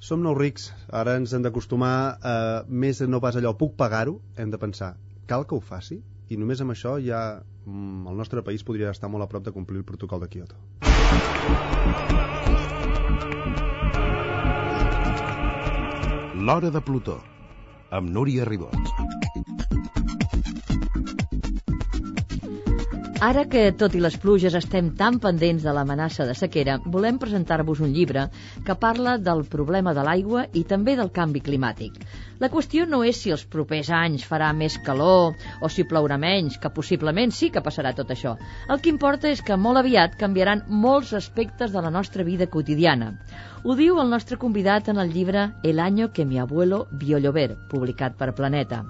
Som nous rics, ara ens hem d'acostumar a més no pas allò, puc pagar-ho, hem de pensar, cal que ho faci? I només amb això ja mm, el nostre país podria estar molt a prop de complir el protocol de Kyoto. L'Hora de Plutó, amb Núria Ribot. Ara que, tot i les pluges, estem tan pendents de l'amenaça de sequera, volem presentar-vos un llibre que parla del problema de l'aigua i també del canvi climàtic. La qüestió no és si els propers anys farà més calor o si plourà menys, que possiblement sí que passarà tot això. El que importa és que molt aviat canviaran molts aspectes de la nostra vida quotidiana. Ho diu el nostre convidat en el llibre El año que mi abuelo vio llover, publicat per Planeta.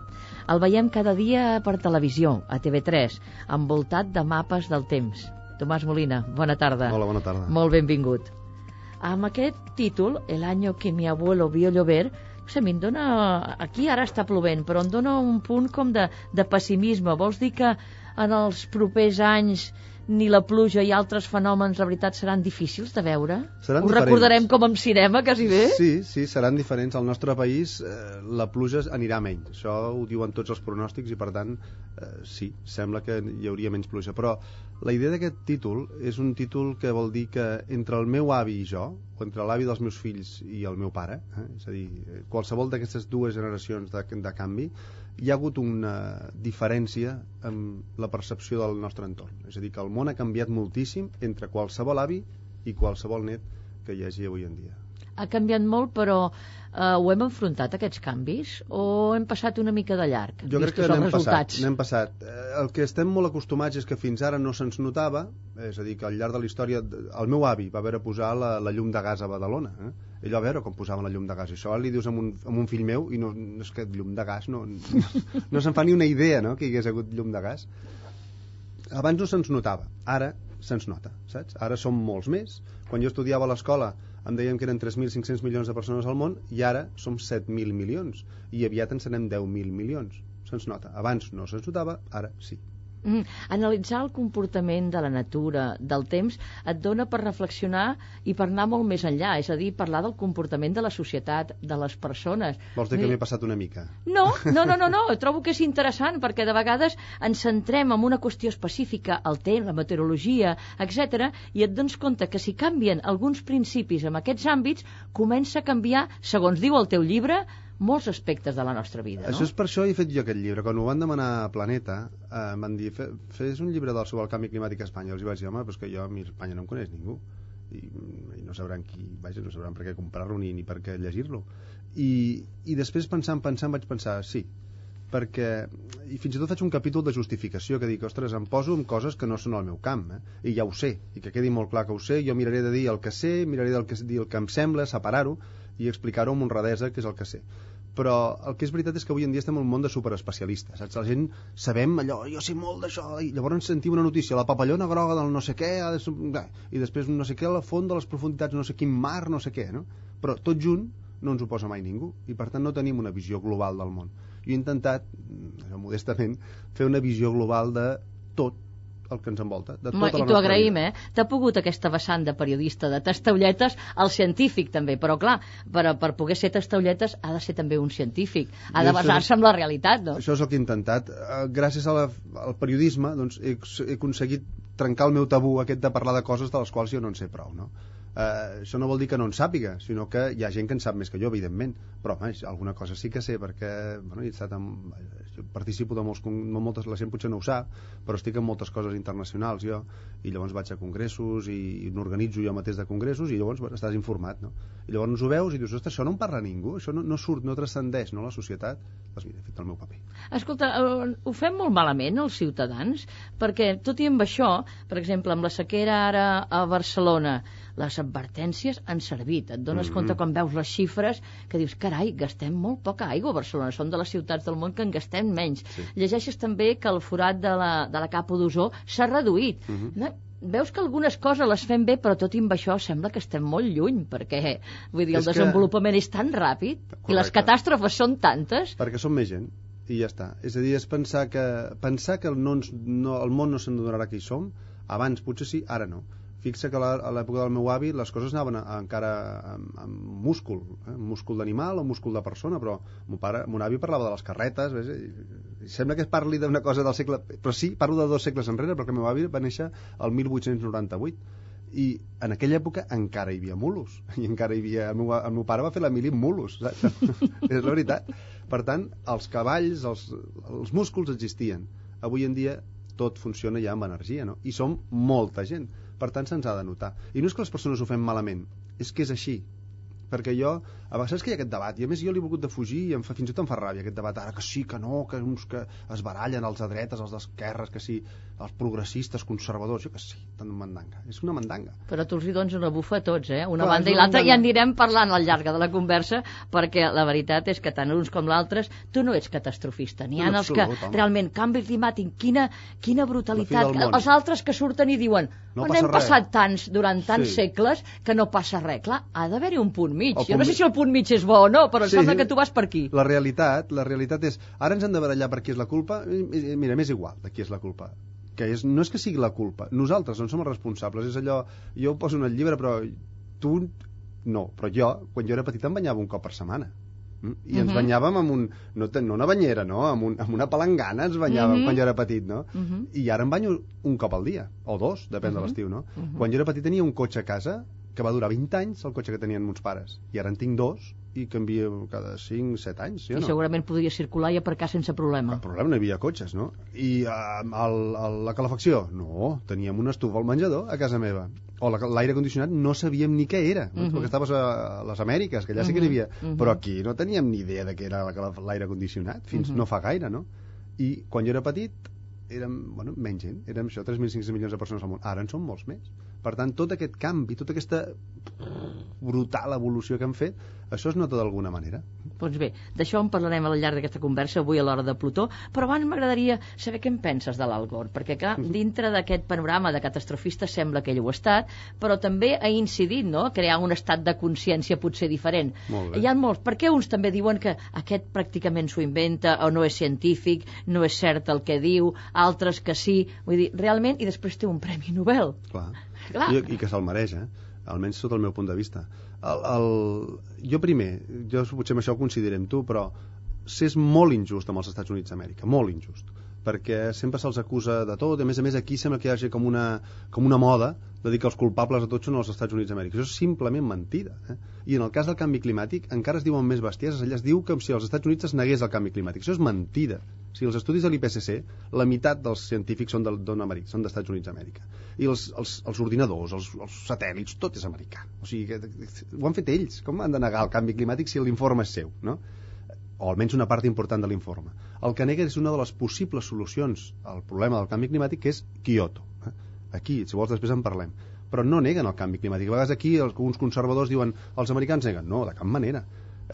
El veiem cada dia per televisió, a TV3, envoltat de mapes del temps. Tomàs Molina, bona tarda. Hola, bona tarda. Molt benvingut. Amb aquest títol, El año que mi abuelo vio llover, no sé, em dona... Aquí ara està plovent, però em dona un punt com de, de pessimisme. Vols dir que en els propers anys ni la pluja i altres fenòmens, la veritat, seran difícils de veure? Seran Ho diferents. recordarem com en cinema, quasi bé? Sí, sí, seran diferents. Al nostre país eh, la pluja anirà menys. Això ho diuen tots els pronòstics i, per tant, eh, sí, sembla que hi hauria menys pluja. Però la idea d'aquest títol és un títol que vol dir que entre el meu avi i jo, o entre l'avi dels meus fills i el meu pare, eh, és a dir, eh, qualsevol d'aquestes dues generacions de, de canvi, hi ha hagut una diferència en la percepció del nostre entorn. És a dir, que el món ha canviat moltíssim entre qualsevol avi i qualsevol net que hi hagi avui en dia. Ha canviat molt, però eh, ho hem enfrontat, aquests canvis? O hem passat una mica de llarg? Jo crec que n'hem passat, n'hem passat. Eh, El que estem molt acostumats és que fins ara no se'ns notava, és a dir, que al llarg de la història, el meu avi va veure posar la, la llum de gas a Badalona. Eh? Ell va veure com posaven la llum de gas. I això li dius a un, a un fill meu i no, no és que llum de gas, no, no, no se'n fa ni una idea no? que hi hagués hagut llum de gas. Abans no se'ns notava, ara se'ns nota, saps? Ara som molts més. Quan jo estudiava a l'escola em deien que eren 3.500 milions de persones al món i ara som 7.000 milions i aviat ens anem 10.000 milions. Se'ns nota. Abans no se'ns notava, ara sí. Mm, analitzar el comportament de la natura, del temps, et dona per reflexionar i per anar molt més enllà, és a dir, parlar del comportament de la societat, de les persones. Vols dir que m'he passat una mica? No, no, no, no, no, trobo que és interessant perquè de vegades ens centrem en una qüestió específica, el temps, la meteorologia, etc, i et dones compte que si canvien alguns principis en aquests àmbits, comença a canviar, segons diu el teu llibre, molts aspectes de la nostra vida, no? Això és per això he fet jo aquest llibre. Quan ho van demanar a Planeta, eh, em van dir, "Fe- fes un llibre sobre el canvi climàtic a Espanya. Els vaig dir, home, però és que jo a mi Espanya no em coneix ningú. I, i no sabran qui, vaja, no sabran per què comprar-lo ni, ni per què llegir-lo. I, I després pensant, pensant, vaig pensar, sí, perquè, i fins i tot faig un capítol de justificació que dic, ostres, em poso en coses que no són el meu camp, eh? i ja ho sé, i que quedi molt clar que ho sé, jo miraré de dir el que sé, miraré del que, dir el que em sembla, separar-ho, i explicar-ho amb honradesa, que és el que sé però el que és veritat és que avui en dia estem en un món de superespecialistes, saps? La gent sabem allò, jo sé molt d'això, i llavors sentim una notícia, la papallona groga del no sé què, i després no sé què, la font de les profunditats, no sé quin mar, no sé què, no? Però tot junt no ens ho posa mai ningú, i per tant no tenim una visió global del món. Jo he intentat, mm, modestament, fer una visió global de tot el que ens envolta, de tota la I t'ho agraïm, vida. eh? T'ha pogut aquesta vessant de periodista, de tastaulletes, al científic també, però clar, per, per poder ser tastaulletes ha de ser també un científic, ha I de basar-se en la realitat, no? Això és el que he intentat. Eh, Gràcies a la, al periodisme doncs, he, he aconseguit trencar el meu tabú aquest de parlar de coses de les quals jo no en sé prou. No? Eh, això no vol dir que no en sàpiga, sinó que hi ha gent que en sap més que jo, evidentment. Però, home, alguna cosa sí que sé, perquè bueno, he estat amb, jo participo de molts, no moltes, la gent potser no ho sap, però estic en moltes coses internacionals jo, i llavors vaig a congressos i, i n'organitzo jo mateix de congressos i llavors bueno, estàs informat, no? I llavors ho veus i dius, ostres, això no en parla ningú, això no, no surt, no transcendeix, no, la societat. Doncs mira, he fet el meu paper. Escolta, eh, ho fem molt malament els ciutadans, perquè tot i amb això, per exemple, amb la sequera ara a Barcelona, les advertències han servit. Et dones Mhm. compte quan veus les xifres que dius, carai, gastem molt poca aigua a Barcelona, som de les ciutats del món que en gastem menys. Sí. Llegeixes també que el forat de la, de la capa d'ozó s'ha reduït. Mhm. no? Veus que algunes coses les fem bé, però tot i amb això sembla que estem molt lluny, perquè vull dir, el És que- desenvolupament és tan ràpid i les Correcte. catàstrofes són tantes perquè som més gent i ja està. És a dir, és pensar que, pensar que el, no ens, no, el món no se'n donarà qui som, abans potser sí, ara no. Fixa que a a l'època del meu avi les coses anaven a, encara amb, amb múscul, eh? múscul d'animal o múscul de persona, però mon, pare, mon avi parlava de les carretes, ves? I, i sembla que es parli d'una cosa del segle... Però sí, parlo de dos segles enrere, perquè el meu avi va néixer el 1898 i en aquella època encara hi havia mulos i encara hi havia... El meu, el meu pare va fer la mili amb mulos, saps? és la veritat. Per tant, els cavalls, els, els músculs existien. Avui en dia tot funciona ja amb energia, no? I som molta gent. Per tant, se'ns ha de notar. I no és que les persones ho fem malament, és que és així. Perquè jo, a vegades que hi ha aquest debat, i a més jo l'he volgut defugir i em fa, fins i tot em fa ràbia aquest debat, ara que sí, que no, que uns que es barallen els de dretes, els d'esquerres, que sí, els progressistes, conservadors, jo que sí, tan mandanga. És una mandanga. Però tu els hi dones una bufa a tots, eh? Una Clar, banda i l'altra, i en anirem parlant al llarg de la conversa, perquè la veritat és que tant uns com l'altres, tu no ets catastrofista. N'hi ha En els que home. realment, canvi climàtic, quina, quina brutalitat. Els altres que surten i diuen No no passa hem res." passat tants durant tants Sí. segles que no passa res. Clar, ha d'haver-hi un punt mig. El jo no punt sé si el punt mig és bo o no, però em Sí. sembla que tu vas per aquí. La realitat, la realitat és, ara ens hem de barallar per qui és la culpa, mira, m'és igual de qui és la culpa. Que és, no és que sigui la culpa, nosaltres no som els responsables, és allò, jo ho poso en el llibre, però tu no, però jo, quan jo era petit em banyava un cop per setmana. Mm? I ens Mhm. banyàvem amb un, no, no una banyera, no? Amb, un, amb una palangana ens banyàvem Mhm. quan jo era petit, no? Mhm. I ara em banyo un cop al dia, o dos, depèn de Mhm. l'estiu, no? Mhm. Quan jo era petit tenia un cotxe a casa que va durar 20 anys, el cotxe que tenien meus pares. I ara en tinc dos i canvio cada 5, 7 anys, sí o I no? segurament podria circular i aparcar sense problema. El problema no hi havia cotxes, no? I uh, el, el, la calefacció? No, teníem una estufa al menjador a casa meva. O la- l'aire condicionat no sabíem ni què era, Mhm. perquè estaves a, les Amèriques, que allà sí que n'hi havia. Mhm. Però aquí no teníem ni idea de què era l'aire condicionat, fins Mhm. no fa gaire, no? I quan jo era petit érem, bueno, menys gent, érem això, 3.500 milions de persones al món. Ara en són molts més. Per tant, tot aquest canvi, tota aquesta brutal evolució que hem fet, això es nota d'alguna manera. Doncs bé, d'això en parlarem al llarg d'aquesta conversa avui a l'hora de Plutó, però abans m'agradaria saber què en penses de l'Al Gore, perquè clar, Mhm. dintre d'aquest panorama de catastrofista sembla que ell ho ha estat, però també ha incidit, no?, a crear un estat de consciència potser diferent. Molt bé. Hi ha molts, per què uns també diuen que aquest pràcticament s'ho inventa o no és científic, no és cert el que diu, altres que sí, vull dir, realment, i després té un Premi Nobel. Clar. I, I que se'l mereix, eh? almenys sota el meu punt de vista. El, el... Jo primer, jo potser amb això ho considerem tu, però s'és molt injust amb els Estats Units d'Amèrica, molt injust perquè sempre se'ls acusa de tot, i a més a més aquí sembla que hi hagi com una, com una moda de dir que els culpables de tot són els Estats Units d'Amèrica. Això és simplement mentida. Eh? I en el cas del canvi climàtic encara es diuen més bestieses. Allà es diu que si als Estats Units es negués el canvi climàtic. Això és mentida. O sigui, els estudis de l'IPCC, la meitat dels científics són del- d'on Amèrica, són d'Estats Units d'Amèrica. I els, els, els ordinadors, els, els satèl·lits, tot és americà. O sigui, que, ho han fet ells. Com han de negar el canvi climàtic si l'informe és seu, no? O almenys una part important de l'informe. El que nega és una de les possibles solucions al problema del canvi climàtic, que és Kyoto. eh? Aquí, si vols, després en parlem. Però no neguen el canvi climàtic. A vegades aquí els, uns conservadors diuen els americans neguen. No, de cap manera.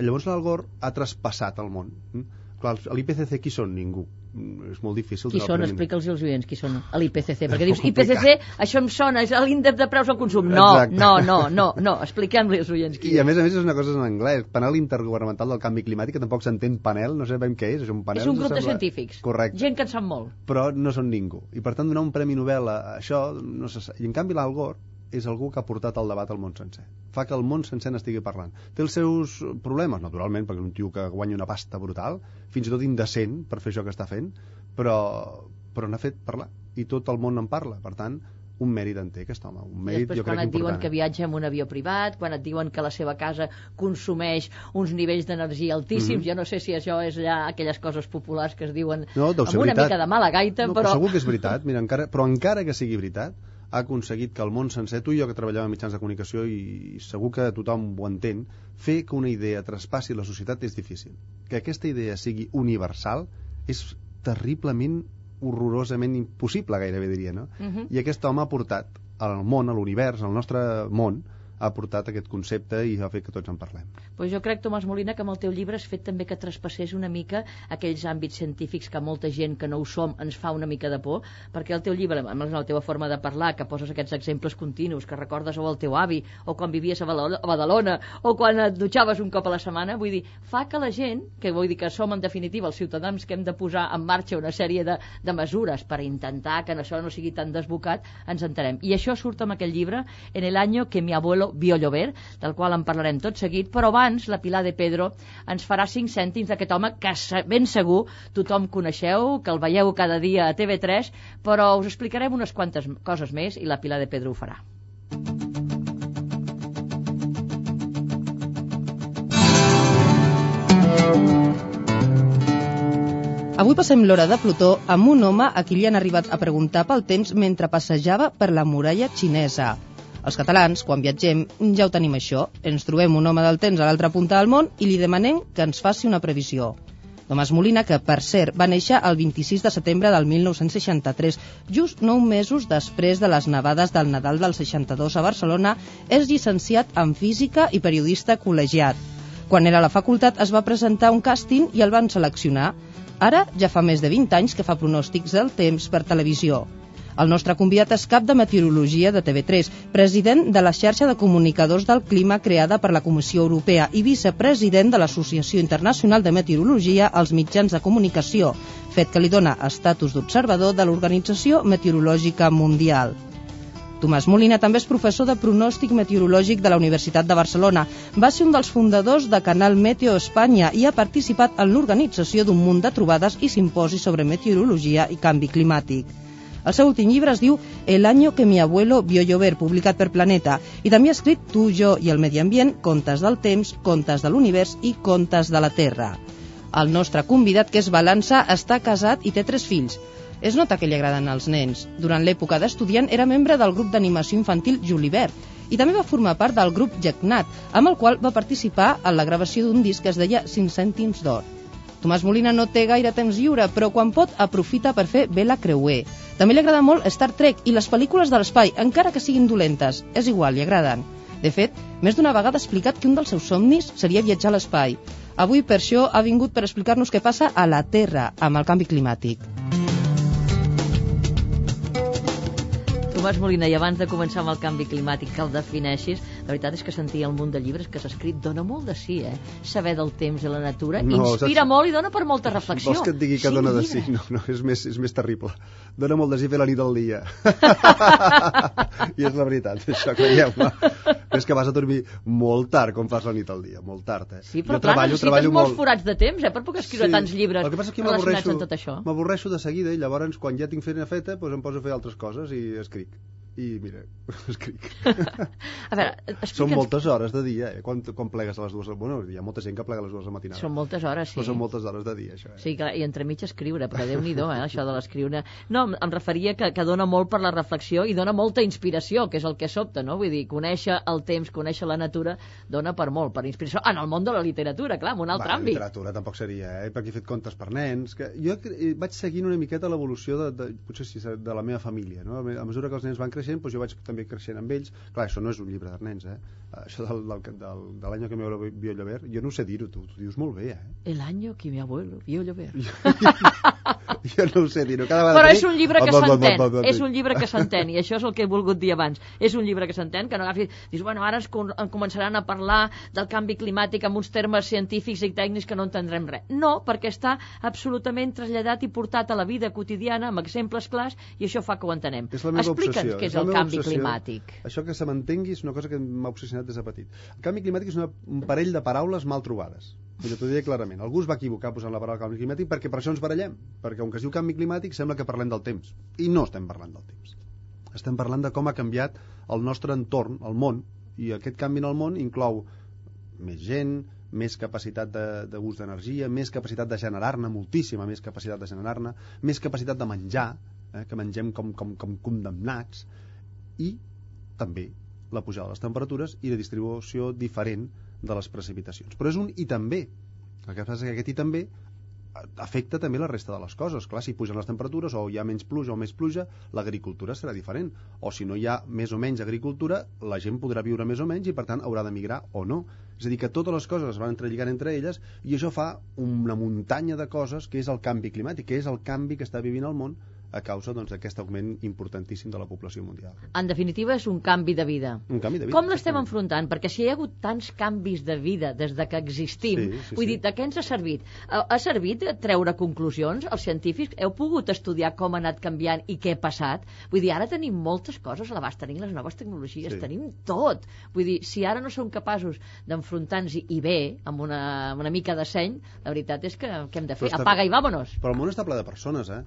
Llavors l'Al Gore ha traspassat el món. Mm? Clar, l'IPCC qui són? Ningú. Mm, És molt difícil. Qui són? Explica'ls als oients qui són a l'IPCC, perquè dius. IPCC, això em sona, és l'índex de preus al consum. No, Exacte. no, no, no, no, expliquem-li als oients qui I a més a més és una cosa en anglès, panel intergovernamental del canvi climàtic, que tampoc s'entén panel, no sabem què és, és un panel. és un grup de sembla- científics, Correcte. gent que en sap molt. però no són ningú. I per tant donar un premi Nobel a això no se sap. I en canvi l'Al Gore és algú que ha portat el debat al món sencer. Fa que el món sencer n'estigui parlant. Té els seus problemes, naturalment, perquè és un tio que guanya una pasta brutal, fins i tot indecent per fer això que està fent, però, però n'ha fet parlar. I tot el món en parla. Per tant, un mèrit en té aquest home. Un I mèrit, després jo quan crec et diuen important. que viatja amb un avió privat, quan et diuen que la seva casa consumeix uns nivells d'energia altíssims, Mhm. jo no sé si això és ja aquelles coses populars que es diuen No, amb una veritat. mica de mala gaita, no, però... segur que és veritat, mira, encara, però encara que sigui veritat, ha aconseguit que el món sencer, tu i jo que treballàvem en mitjans de comunicació i, segur que tothom ho entén, fer que una idea traspassi la societat és difícil. Que aquesta idea sigui universal és terriblement, horrorosament impossible, gairebé diria, no? Mhm. I aquest home ha portat al món, a l'univers, al nostre món, ha portat aquest concepte i ha fet que tots en parlem. Pues jo crec, Tomàs Molina, que amb el teu llibre has fet també que traspassés una mica aquells àmbits científics que molta gent que no ho som ens fa una mica de por, perquè el teu llibre, amb la teva forma de parlar, que poses aquests exemples continus, que recordes o el teu avi, o quan vivies a Badalona, o quan et dutxaves un cop a la setmana, vull dir, fa que la gent, que vull dir que som en definitiva els ciutadans que hem de posar en marxa una sèrie de, de mesures per intentar que això no sigui tan desbocat, ens enterem. I això surt amb aquell llibre, en el año que mi abuelo Biollover, del qual en parlarem tot seguit, però abans la Pilar de Pedro ens farà cinc cèntims d'aquest home que ben segur tothom coneixeu, que el veieu cada dia a TV3, però us explicarem unes quantes coses més i la Pilar de Pedro ho farà. Avui passem l'hora de Plutó amb un home a qui li han arribat a preguntar pel temps mentre passejava per la muralla xinesa. Els catalans, quan viatgem, ja ho tenim això. Ens trobem un home del temps a l'altra punta del món i li demanem que ens faci una previsió. Tomàs Molina, que per cert va néixer el 26 de setembre del 1963, just nou mesos després de les nevades del Nadal del 62 a Barcelona, és llicenciat en Física i periodista col·legiat. Quan era a la facultat es va presentar un càsting i el van seleccionar. Ara ja fa més de 20 anys que fa pronòstics del temps per televisió. El nostre convidat és cap de meteorologia de TV3, president de la xarxa de comunicadors del clima creada per la Comissió Europea i vicepresident de l'Associació Internacional de Meteorologia als mitjans de comunicació, fet que li dona estatus d'observador de l'Organització Meteorològica Mundial. Tomàs Molina també és professor de pronòstic meteorològic de la Universitat de Barcelona. Va ser un dels fundadors de Canal Meteo Espanya i ha participat en l'organització d'un munt de trobades i simposis sobre meteorologia i canvi climàtic. El seu últim llibre es diu El año que mi abuelo vio llover, publicat per Planeta, i també ha escrit Tu, jo i el medi ambient, contes del temps, contes de l'univers i contes de la Terra. El nostre convidat, que és Balança, està casat i té tres fills. Es nota que li agraden els nens. Durant l'època d'estudiant era membre del grup d'animació infantil Julibert i també va formar part del grup Jacknat, amb el qual va participar en la gravació d'un disc que es deia 5 cèntims d'or. Tomàs Molina no té gaire temps lliure, però quan pot aprofita per fer Vela Creuer, també li agrada molt Star Trek i les pel·lícules de l'espai, encara que siguin dolentes. És igual, li agraden. De fet, més d'una vegada ha explicat que un dels seus somnis seria viatjar a l'espai. Avui, per això, ha vingut per explicar-nos què passa a la Terra amb el canvi climàtic. Tomàs Molina, i abans de començar amb el canvi climàtic que el defineixis, la veritat és que sentia el munt de llibres que s'ha escrit dona molt de sí, eh? Saber del temps i la natura no, inspira saps... molt i dona per molta reflexió. Vols que et digui que sí, dona de sí? No, no, és més, és més terrible. Dona molt de sí fer la nit al dia. I és la veritat, això, creieu-me. És que vas a dormir molt tard quan fas la nit al dia, molt tard, eh? Sí, però jo clar, treballo, treballo molts molt... forats de temps, eh? Per poc escriure sí. tants llibres el que passa és que relacionats amb tot això. M'avorreixo de seguida i llavors quan ja tinc feina feta doncs em poso a fer altres coses i escric i mira, escric. a veure, explica'ns... Són moltes hores de dia, eh? Quan, quan plegues a les dues... Bueno, hi ha molta gent que plega a les dues de matinada. Són moltes hores, sí. Però són moltes hores de dia, això. Eh? Sí, clar, i entremig escriure, però déu nhi eh, això de l'escriure. No, em referia que, que dona molt per la reflexió i dona molta inspiració, que és el que sobta, no? Vull dir, conèixer el temps, conèixer la natura, dona per molt, per inspiració. En el món de la literatura, clar, en un altre Va, àmbit. La literatura tampoc seria, eh? Perquè he fet contes per nens. Que jo eh, vaig seguint una miqueta l'evolució de, de, potser sí, de la meva família, no? A mesura que els nens van creixent, doncs jo vaig també creixent amb ells. Clar, això no és un llibre de nens eh? això del, del, del, de l'any que mi abuelo vio llover jo no sé dir-ho, tu, tu dius molt bé eh? el any que mi abuelo vio llover. Jo no ho sé dir-ho cada però és un llibre que s'entén és un llibre que s'entén i això és el que he volgut dir abans. És un llibre que s'entén que no agafi dius, bueno, ara ens començaran a parlar del canvi climàtic amb uns termes científics i tècnics que no entendrem res. No, perquè està absolutament traslladat i portat a la vida quotidiana amb exemples clars i això fa que ho entenem. Explica'ns què és, és el canvi obsessió. climàtic. Això que se mantengui és una cosa que m'ha obsessionat des de petit. El canvi climàtic és una, un parell de paraules mal trobades. Jo t'ho diré clarament. Algú es va equivocar posant la paraula canvi climàtic perquè per això ens barallem. Perquè, on que es diu canvi climàtic, sembla que parlem del temps. I no estem parlant del temps. Estem parlant de com ha canviat el nostre entorn, el món, i aquest canvi en el món inclou més gent, més capacitat d'ús de, d'energia, més capacitat de generar-ne, moltíssima més capacitat de generar-ne, més capacitat de menjar, eh, que mengem com, com, com condemnats, i també la pujada de les temperatures i la distribució diferent de les precipitacions. Però és un i també. El que passa és que aquest i també afecta també la resta de les coses. Clar, si pugen les temperatures o hi ha menys pluja o més pluja, l'agricultura serà diferent. O si no hi ha més o menys agricultura, la gent podrà viure més o menys i, per tant, haurà de migrar o no. És a dir, que totes les coses es van entrelligant entre elles i això fa una muntanya de coses que és el canvi climàtic, que és el canvi que està vivint el món a causa doncs, d'aquest doncs, augment importantíssim de la població mundial. En definitiva, és un canvi de vida. Un canvi de vida. Com l'estem enfrontant? Perquè si hi ha hagut tants canvis de vida des de que existim, Sí, sí, vull sí. dir, de què ens ha servit? Ha, servit treure conclusions? Els científics heu pogut estudiar com ha anat canviant i què ha passat? Vull dir, ara tenim moltes coses a l'abast, tenim les noves tecnologies, Sí. tenim tot. Vull dir, si ara no som capaços d'enfrontar-nos i bé, amb una, amb una mica de seny, la veritat és que què hem de fer? Està- Apaga i vámonos! Però el món està ple de persones, eh?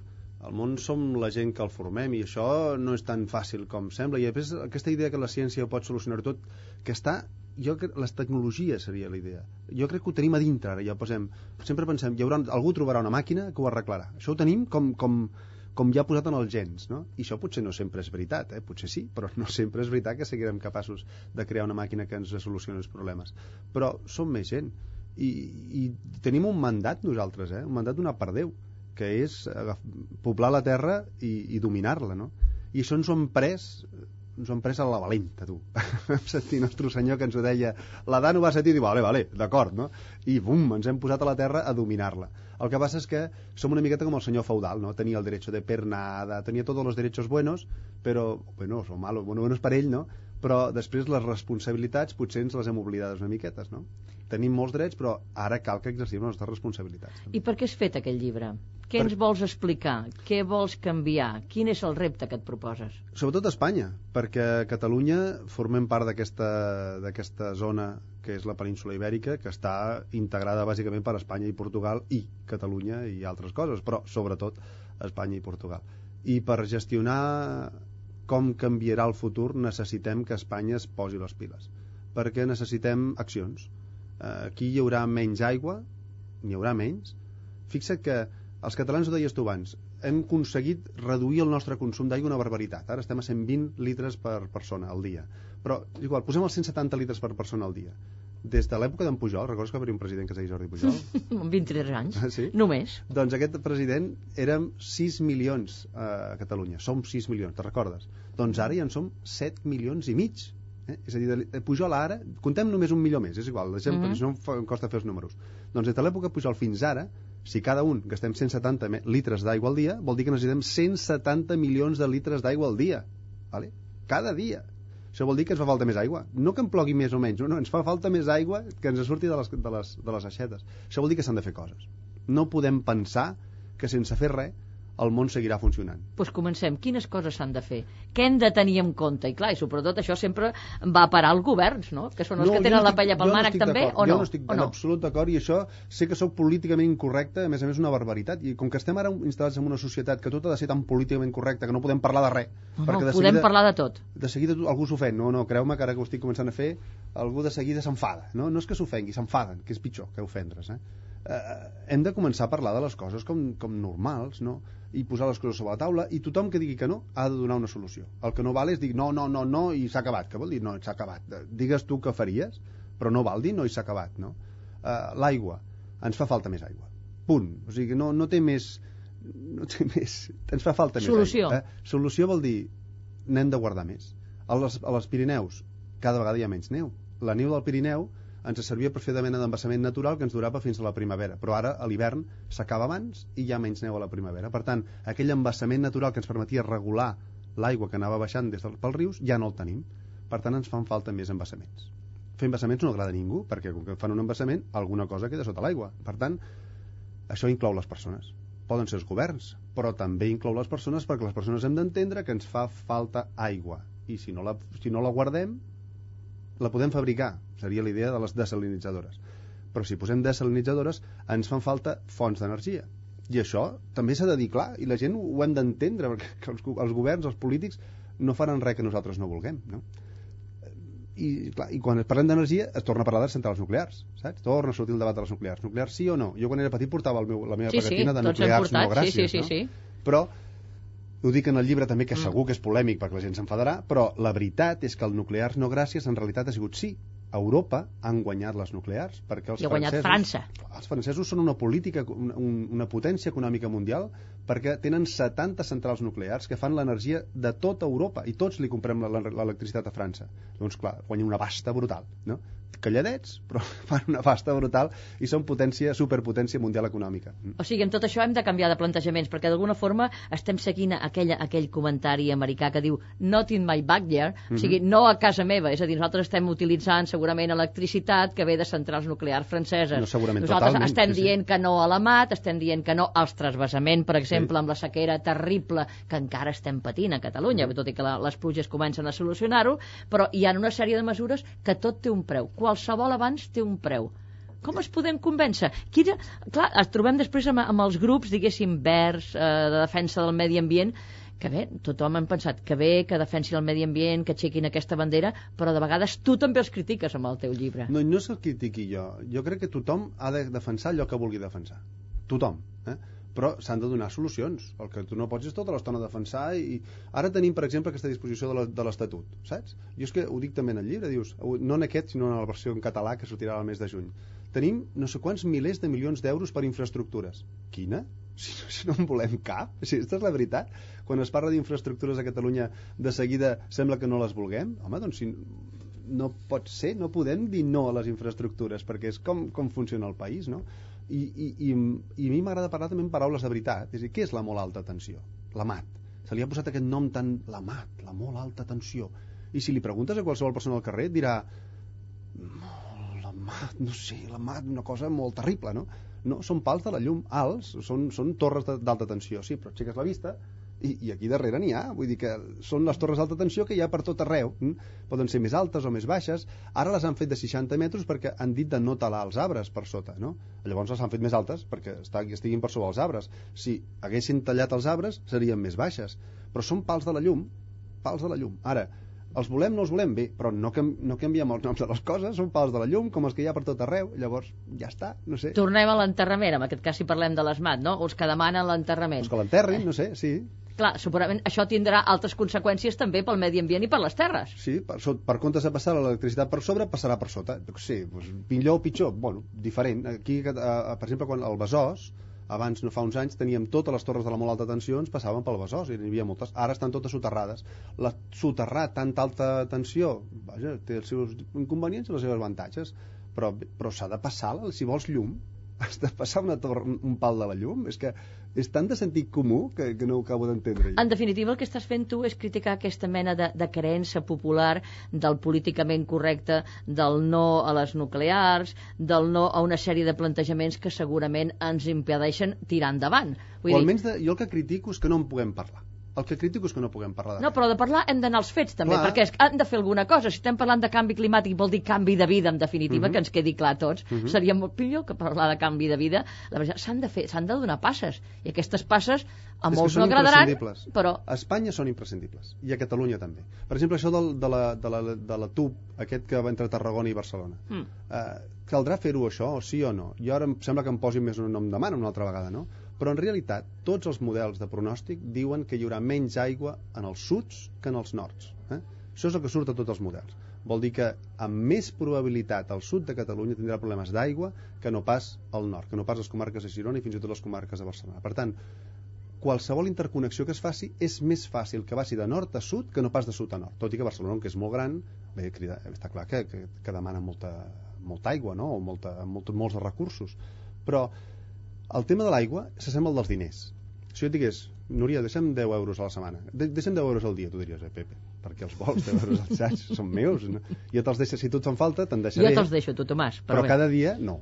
El món som la gent que el formem i això no és tan fàcil com sembla. I després aquesta idea que la ciència pot solucionar tot, que està... Jo crec, les tecnologies seria la idea. Jo crec que ho tenim a dintre, ara ja posem... Sempre pensem, hi haurà, algú trobarà una màquina que ho arreglarà. Això ho tenim com, com, com ja posat en els gens, no? I això potser no sempre és veritat, eh? Potser sí, però no sempre és veritat que seguirem capaços de crear una màquina que ens solucioni els problemes. Però som més gent. I, i tenim un mandat nosaltres, eh? Un mandat donat per Déu que és poblar la terra i, i dominar-la, no? I això ens ho hem pres ens ho hem pres a la valenta, tu. Vam sentir nostre senyor que ens ho deia l'Adán ho va sentir i diu, vale, vale, d'acord, no? I bum, ens hem posat a la terra a dominar-la. El que passa és que som una miqueta com el senyor feudal, no? Tenia el derecho de pernada, tenia tots els derechos buenos, però, bueno, són malos, bueno, buenos per ell, no? Però després les responsabilitats potser ens les hem oblidades una miquetes, no? Tenim molts drets, però ara cal que exercim les nostres responsabilitats. I per què has fet aquest llibre? Què Per- ens vols explicar? Què vols canviar? Quin és el repte que et proposes? Sobretot a Espanya, perquè a Catalunya formem part d'aquesta zona que és la península ibèrica, que està integrada bàsicament per Espanya i Portugal i Catalunya i altres coses, però sobretot Espanya i Portugal. I per gestionar com canviarà el futur necessitem que Espanya es posi les piles, perquè necessitem accions. Eh, Aquí hi haurà menys aigua, n'hi haurà menys. Fixa't que els catalans, ho deies tu abans, hem aconseguit reduir el nostre consum d'aigua una barbaritat. Ara estem a 120 litres per persona al dia. Però, igual, posem els 170 litres per persona al dia. Des de l'època d'en Pujol, recordes que va haver un president que es deia Jordi Pujol? Amb 23 anys? Ah, sí? Només? doncs aquest president érem 6 milions a Catalunya. Som 6 milions, te recordes? Doncs ara ja en som 7 milions i mig. Eh? És a dir, de- Pujol ara, contem només un milió més, és igual, deixem, mm Mhm. -hmm. si no em costa fer els números. Doncs des de l'època Pujol fins ara, si cada un gastem 170 me- litres d'aigua al dia, vol dir que necessitem 170 milions de litres d'aigua al dia. Vale? Cada dia. Això vol dir que ens fa falta més aigua. No que en plogui més o menys, no, no, ens fa falta més aigua que ens surti de les, de les, de les aixetes. Això vol dir que s'han de fer coses. No podem pensar que sense fer res el món seguirà funcionant. Doncs pues comencem. Quines coses s'han de fer? Què hem de tenir en compte? I clar, i sobretot això sempre va parar als governs, no? Que són els que jo tenen no la paella pel no mànec també, o no? Jo no estic en no? absolut d'acord i això sé que sóc políticament incorrecte, a més a més una barbaritat. I com que estem ara instal·lats en una societat que tot ha de ser tan políticament correcte que no podem parlar de res. No, perquè no, de podem seguida, parlar de tot. de seguida algú s'ofèn. No, no, creu-me que ara que ho estic començant a fer, algú de seguida s'enfada. No, no és que s'ofengui, s'enfaden, que és pitjor que ofendre's. Eh? Eh, hem de començar a parlar de les coses com, com normals, no? I posar les coses sobre la taula, i tothom que digui que no ha de donar una solució. El que no val és dir no, no, no, no, i s'ha acabat. Què vol dir no, s'ha acabat? Eh, Digues tu què faries, però no val dir no i s'ha acabat, no? Uh, L'aigua, ens fa falta més aigua. Punt. O sigui, no, no té més... No té més... Ens fa falta Solució. més aigua. Eh? Solució vol dir n'hem de guardar més. A les, a les Pirineus cada vegada hi ha menys neu. La neu del Pirineu ens servia per fer de mena d'embassament natural que ens durava fins a la primavera, però ara a l'hivern s'acaba abans i hi ha menys neu a la primavera. Per tant, aquell embassament natural que ens permetia regular l'aigua que anava baixant des del, pels rius ja no el tenim. Per tant, ens fan falta més embassaments. Fer embassaments no agrada a ningú, perquè com que fan un embassament, alguna cosa queda sota l'aigua. Per tant, això inclou les persones. Poden ser els governs, però també inclou les persones perquè les persones hem d'entendre que ens fa falta aigua. I si no la, si no la guardem, la podem fabricar, seria la idea de les desalinitzadores. Però si posem desalinitzadores, ens fan falta fonts d'energia. I això també s'ha de dir clar, i la gent ho hem d'entendre, perquè els, els governs, els polítics, no faran res que nosaltres no vulguem, no? I, clar, i quan parlem d'energia es torna a parlar de centrals nuclears, saps? Torna a sortir el debat de les nuclears. Nuclears sí o no? Jo quan era petit portava el meu, la meva Sí, sí, de nuclears portat, no gràcies, sí, sí, sí, no? sí. Però ho dic en el llibre també, que Mm. segur que és polèmic perquè la gent s'enfadarà, però la veritat és que el nuclears no gràcies en realitat ha sigut sí. a Europa han guanyat les nuclears perquè els I ha guanyat francesos, França. els francesos són una política una, una potència econòmica mundial perquè tenen 70 centrals nuclears que fan l'energia de tota Europa i tots li comprem l'electricitat a França doncs clar, guanyen una basta brutal no? calladets, però fan una basta brutal i són potència, superpotència mundial econòmica O sigui, amb tot això hem de canviar de plantejaments, perquè d'alguna forma estem seguint aquella, aquell comentari americà que diu not in my backyard, o sigui, Mhm. no a casa meva, és a dir, nosaltres estem utilitzant segurament electricitat que ve de centrals nuclears franceses. No, segurament, nosaltres totalment, estem sí, sí. dient que no a la mat, estem dient que no als trasbasaments, per exemple, amb la sequera terrible que encara estem patint a Catalunya, Mhm. tot i que la, les pluges comencen a solucionar-ho, però hi ha una sèrie de mesures que tot té un preu. Qualsevol abans té un preu. Com es podem convèncer? Quina... Clar, es trobem després amb, amb els grups, diguéssim, verds, eh, de defensa del medi ambient, que bé, tothom hem pensat que bé, que defensi el medi ambient, que aixequin aquesta bandera, però de vegades tu també els critiques amb el teu llibre. No, no és que el critiqui jo. Jo crec que tothom ha de defensar allò que vulgui defensar. Tothom. Eh? Però s'han de donar solucions. El que tu no pots és tota l'estona defensar i... Ara tenim, per exemple, aquesta disposició de l'Estatut, saps? Jo és que ho dic també en el llibre, dius, no en aquest, sinó en la versió en català que sortirà al mes de juny. Tenim no sé quants milers de milions d'euros per infraestructures. Quina? Si no, si no en volem cap. Si aquesta és la veritat. Quan es parla d'infraestructures a Catalunya, de seguida sembla que no les vulguem. Home, doncs si no pot ser, no podem dir no a les infraestructures, perquè és com, com funciona el país, no? I, i, i, i a mi m'agrada parlar també en paraules de veritat. És a dir, què és la molt alta tensió? La MAT. Se li ha posat aquest nom tan... La MAT, la molt alta tensió. I si li preguntes a qualsevol persona al carrer, et dirà "No, la MAT, no sé, la MAT, una cosa molt terrible, no? No, són pals de la llum alts, són, són torres d'alta tensió, sí, però aixeques la vista i, i aquí darrere n'hi ha, vull dir que són les torres d'alta tensió que hi ha per tot arreu. Mm? poden ser més altes o més baixes. Ara les han fet de 60 metres perquè han dit de no talar els arbres per sota no? llavors les han fet més altes perquè estiguin per sobre els arbres. Si haguessin tallat els arbres serien més baixes. Però són pals de la llum pals de la llum. Ara, els volem, no els volem? Bé, però no, cam no canviem els noms de les coses, són pals de la llum com els que hi ha per tot arreu, llavors ja està, no sé, Tornem a l'enterrament, en aquest cas si parlem de l'ESMAT, no? Els que demanen l'enterrament. els que l'enterrin, no sé, sí, Clar, segurament això tindrà altres conseqüències també pel medi ambient i per les terres. Sí, per, so- per comptes de passar l'electricitat per sobre, passarà per sota. Sé, doncs, millor o pitjor? Bueno, diferent. Aquí, eh, per exemple, quan el Besòs, abans, no fa uns anys, teníem totes les torres de la molt alta tensió, ens passaven pel Besòs, i n'hi havia moltes. Ara estan totes soterrades. La, soterrar tanta alta tensió, vaja, té els seus inconvenients i les seves avantatges, però, però s'ha de passar, si vols llum, has de passar una torre, un pal de la llum. És que és tan de sentit comú que, que no ho acabo d'entendre. En definitiva, el que estàs fent tu és criticar aquesta mena de, de creença popular del políticament correcte, del no a les nuclears, del no a una sèrie de plantejaments que segurament ens impedeixen tirar endavant. o almenys de, jo el que critico és que no en puguem parlar. El que critico és que no puguem parlar de No, però de parlar hem d'anar als fets també, Clar. perquè és, hem de fer alguna cosa. Si estem parlant de canvi climàtic vol dir canvi de vida, en definitiva, Mhm. que ens quedi clar a tots. Mhm. Seria molt millor que parlar de canvi de vida. La veritat, s'han de fer, s'han de donar passes. I aquestes passes a molts no agradaran, però A Espanya són imprescindibles, i a Catalunya també. Per exemple, això del, de, la, de, la, de la TUB, aquest que va entre Tarragona i Barcelona. mm, Eh, caldrà fer-ho això, o sí o no? Jo ara em sembla que em posin més un nom de mana una altra vegada, no? Però en realitat, tots els models de pronòstic diuen que hi haurà menys aigua en els suds que en els nords. Eh? Això és el que surt a tots els models. Vol dir que amb més probabilitat el sud de Catalunya tindrà problemes d'aigua que no pas al nord, que no pas les comarques de Girona i fins i tot les comarques de Barcelona. Per tant, qualsevol interconnexió que es faci és més fàcil que vagi de nord a sud que no pas de sud a nord. Tot i que Barcelona, que és molt gran, bé, crida, està clar que, que, que demana molta, molta aigua, no? o molta, molt, molts recursos. Però el tema de l'aigua s'assembla al dels diners. Si jo et digués, Núria, deixa'm 10 euros a la setmana. De deixa'm 10 euros al dia, tu diries, eh, Pepe, perquè els vols 10 euros al saig, són meus. No? Jo te'ls deixo, si tu et fan falta, te'n deixaré. jo te'ls deixo, tu, Tomàs. Però bé. cada dia, no.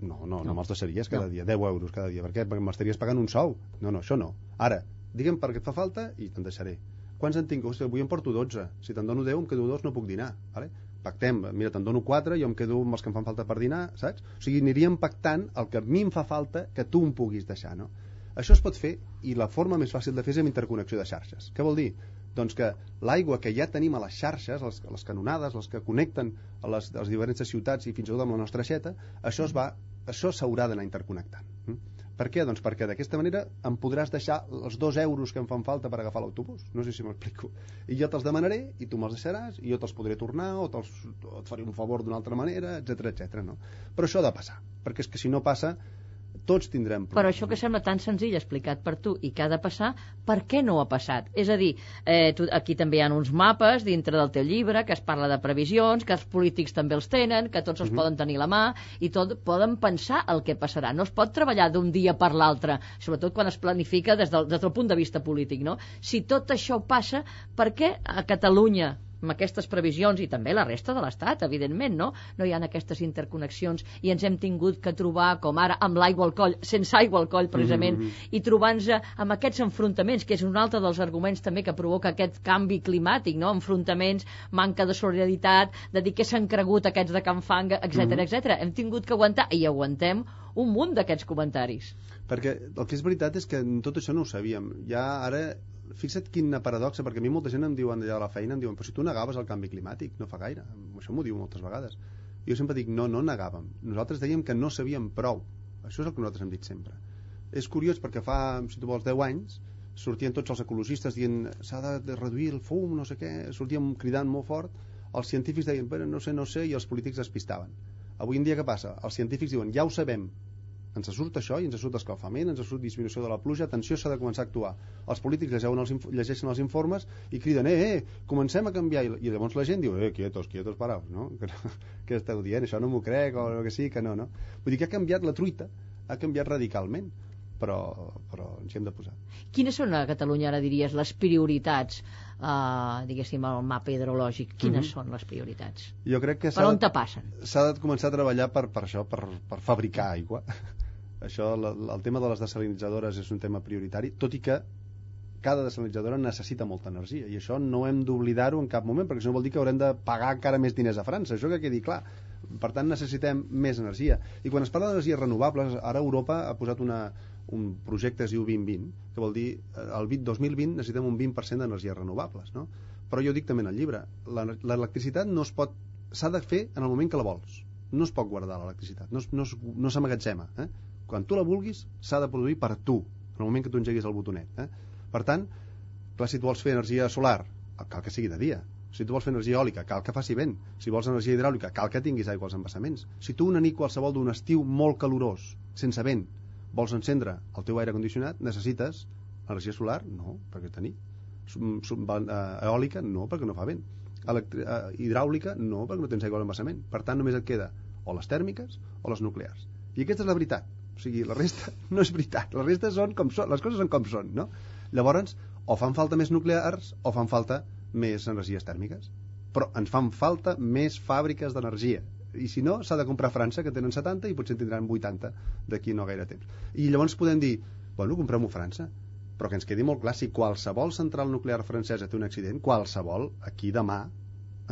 No, no, no, No. me'ls deixaries cada No. dia, 10 euros cada dia. Per què? Perquè m'estaries pagant un sou. No, no, això no. Ara, digue'm per què et fa falta i te'n deixaré. Quants en tinc? Hòstia, avui em porto 12. Si te'n dono 10, em quedo 2, no puc dinar. Vale? Pactem. Mira, te'n dono 4, jo em quedo amb els que em fan falta per dinar, saps? O sigui, aniríem pactant el que a mi em fa falta que tu em puguis deixar, no? Això es pot fer i la forma més fàcil de fer és amb interconnexió de xarxes. Què vol dir? Doncs que l'aigua que ja tenim a les xarxes, les, les canonades, les que connecten a les, a les diferents ciutats i fins i tot amb la nostra xeta, això es va això s'haurà d'anar interconnectant. Per què? Doncs perquè d'aquesta manera em podràs deixar els dos euros que em fan falta per agafar l'autobús. No sé si m'explico. I jo te'ls demanaré i tu me'ls deixaràs i jo te'ls podré tornar o, o et faré un favor d'una altra manera, etc etc. no? Però això ha de passar, perquè és que si no passa tots tindrem problemes. Però això que sembla tan senzill explicat per tu i que ha de passar, per què no ha passat? És a dir, eh, tu, aquí també hi ha uns mapes dintre del teu llibre que es parla de previsions, que els polítics també els tenen, que tots els uh -huh. poden tenir a la mà i tot poden pensar el que passarà. No es pot treballar d'un dia per l'altre, sobretot quan es planifica des del, des del punt de vista polític. No? Si tot això passa, per què a Catalunya amb aquestes previsions i també la resta de l'Estat, evidentment, no? No hi ha aquestes interconnexions i ens hem tingut que trobar, com ara, amb l'aigua al coll, sense aigua al coll, precisament, mm -hmm. i trobant-nos amb aquests enfrontaments, que és un altre dels arguments també que provoca aquest canvi climàtic, no? Enfrontaments, manca de solidaritat, de dir que s'han cregut aquests de Can Fanga, etc mm -hmm. etc. Hem tingut que aguantar, i aguantem, un munt d'aquests comentaris. Perquè el que és veritat és que tot això no ho sabíem. Ja ara fixa't quina paradoxa, perquè a mi molta gent em diuen allà a la feina, em diuen, però si tu negaves el canvi climàtic, no fa gaire, això m'ho diu moltes vegades. Jo sempre dic, no, no negàvem. Nosaltres dèiem que no sabíem prou. Això és el que nosaltres hem dit sempre. És curiós perquè fa, si tu vols, 10 anys, sortien tots els ecologistes dient s'ha de reduir el fum, no sé què, sortíem cridant molt fort, els científics deien, però no sé, no sé, i els polítics despistaven. Avui en dia què passa? Els científics diuen, ja ho sabem, ens surt això i ens surt escalfament, ens surt disminució de la pluja, atenció, s'ha de començar a actuar. Els polítics llegeixen els, llegeixen els informes i criden, eh, eh, comencem a canviar. I, i llavors la gent diu, eh, quietos, quietos, paraos, no? Que, no, què esteu dient? Això no m'ho crec, o que sí, que no, no? Vull dir que ha canviat la truita, ha canviat radicalment però, però ens hi hem de posar. Quines són a Catalunya, ara diries, les prioritats, eh, diguéssim, al mapa hidrològic? Quines mhm. -huh. són les prioritats? Jo crec que per on te passen? S'ha de començar a treballar per, per això, per, per fabricar aigua. Això, la, el tema de les desalinitzadores és un tema prioritari, tot i que cada desalinitzadora necessita molta energia i això no hem d'oblidar-ho en cap moment perquè això vol dir que haurem de pagar encara més diners a França això que quedi clar per tant necessitem més energia i quan es parla d'energies renovables ara Europa ha posat una, un projecte es diu 2020 que vol dir eh, el 2020 necessitem un 20% d'energies renovables no? però jo dic també en el llibre l'electricitat no es pot s'ha de fer en el moment que la vols no es pot guardar l'electricitat no, no, no s'amagatzema eh? Quan tu la vulguis s'ha de produir per tu en el moment que tu engeguis el botonet eh? per tant, clar, si tu vols fer energia solar cal que sigui de dia si tu vols fer energia eòlica, cal que faci vent si vols energia hidràulica, cal que tinguis aigua als embassaments si tu una nit qualsevol d'un estiu molt calorós sense vent vols encendre el teu aire condicionat necessites energia solar? no, perquè tenir eh, eòlica? no, perquè no fa vent Electri eh, hidràulica? no, perquè no tens aigua a l'embassament per tant només et queda o les tèrmiques o les nuclears i aquesta és la veritat o sigui, la resta no és veritat. La resta són com són, les coses són com són, no? Llavors, o fan falta més nuclears o fan falta més energies tèrmiques. Però ens fan falta més fàbriques d'energia. I si no, s'ha de comprar a França, que tenen 70 i potser tindran 80 d'aquí no gaire temps. I llavors podem dir, bueno, comprem-ho a França, però que ens quedi molt clar, si qualsevol central nuclear francesa té un accident, qualsevol, aquí demà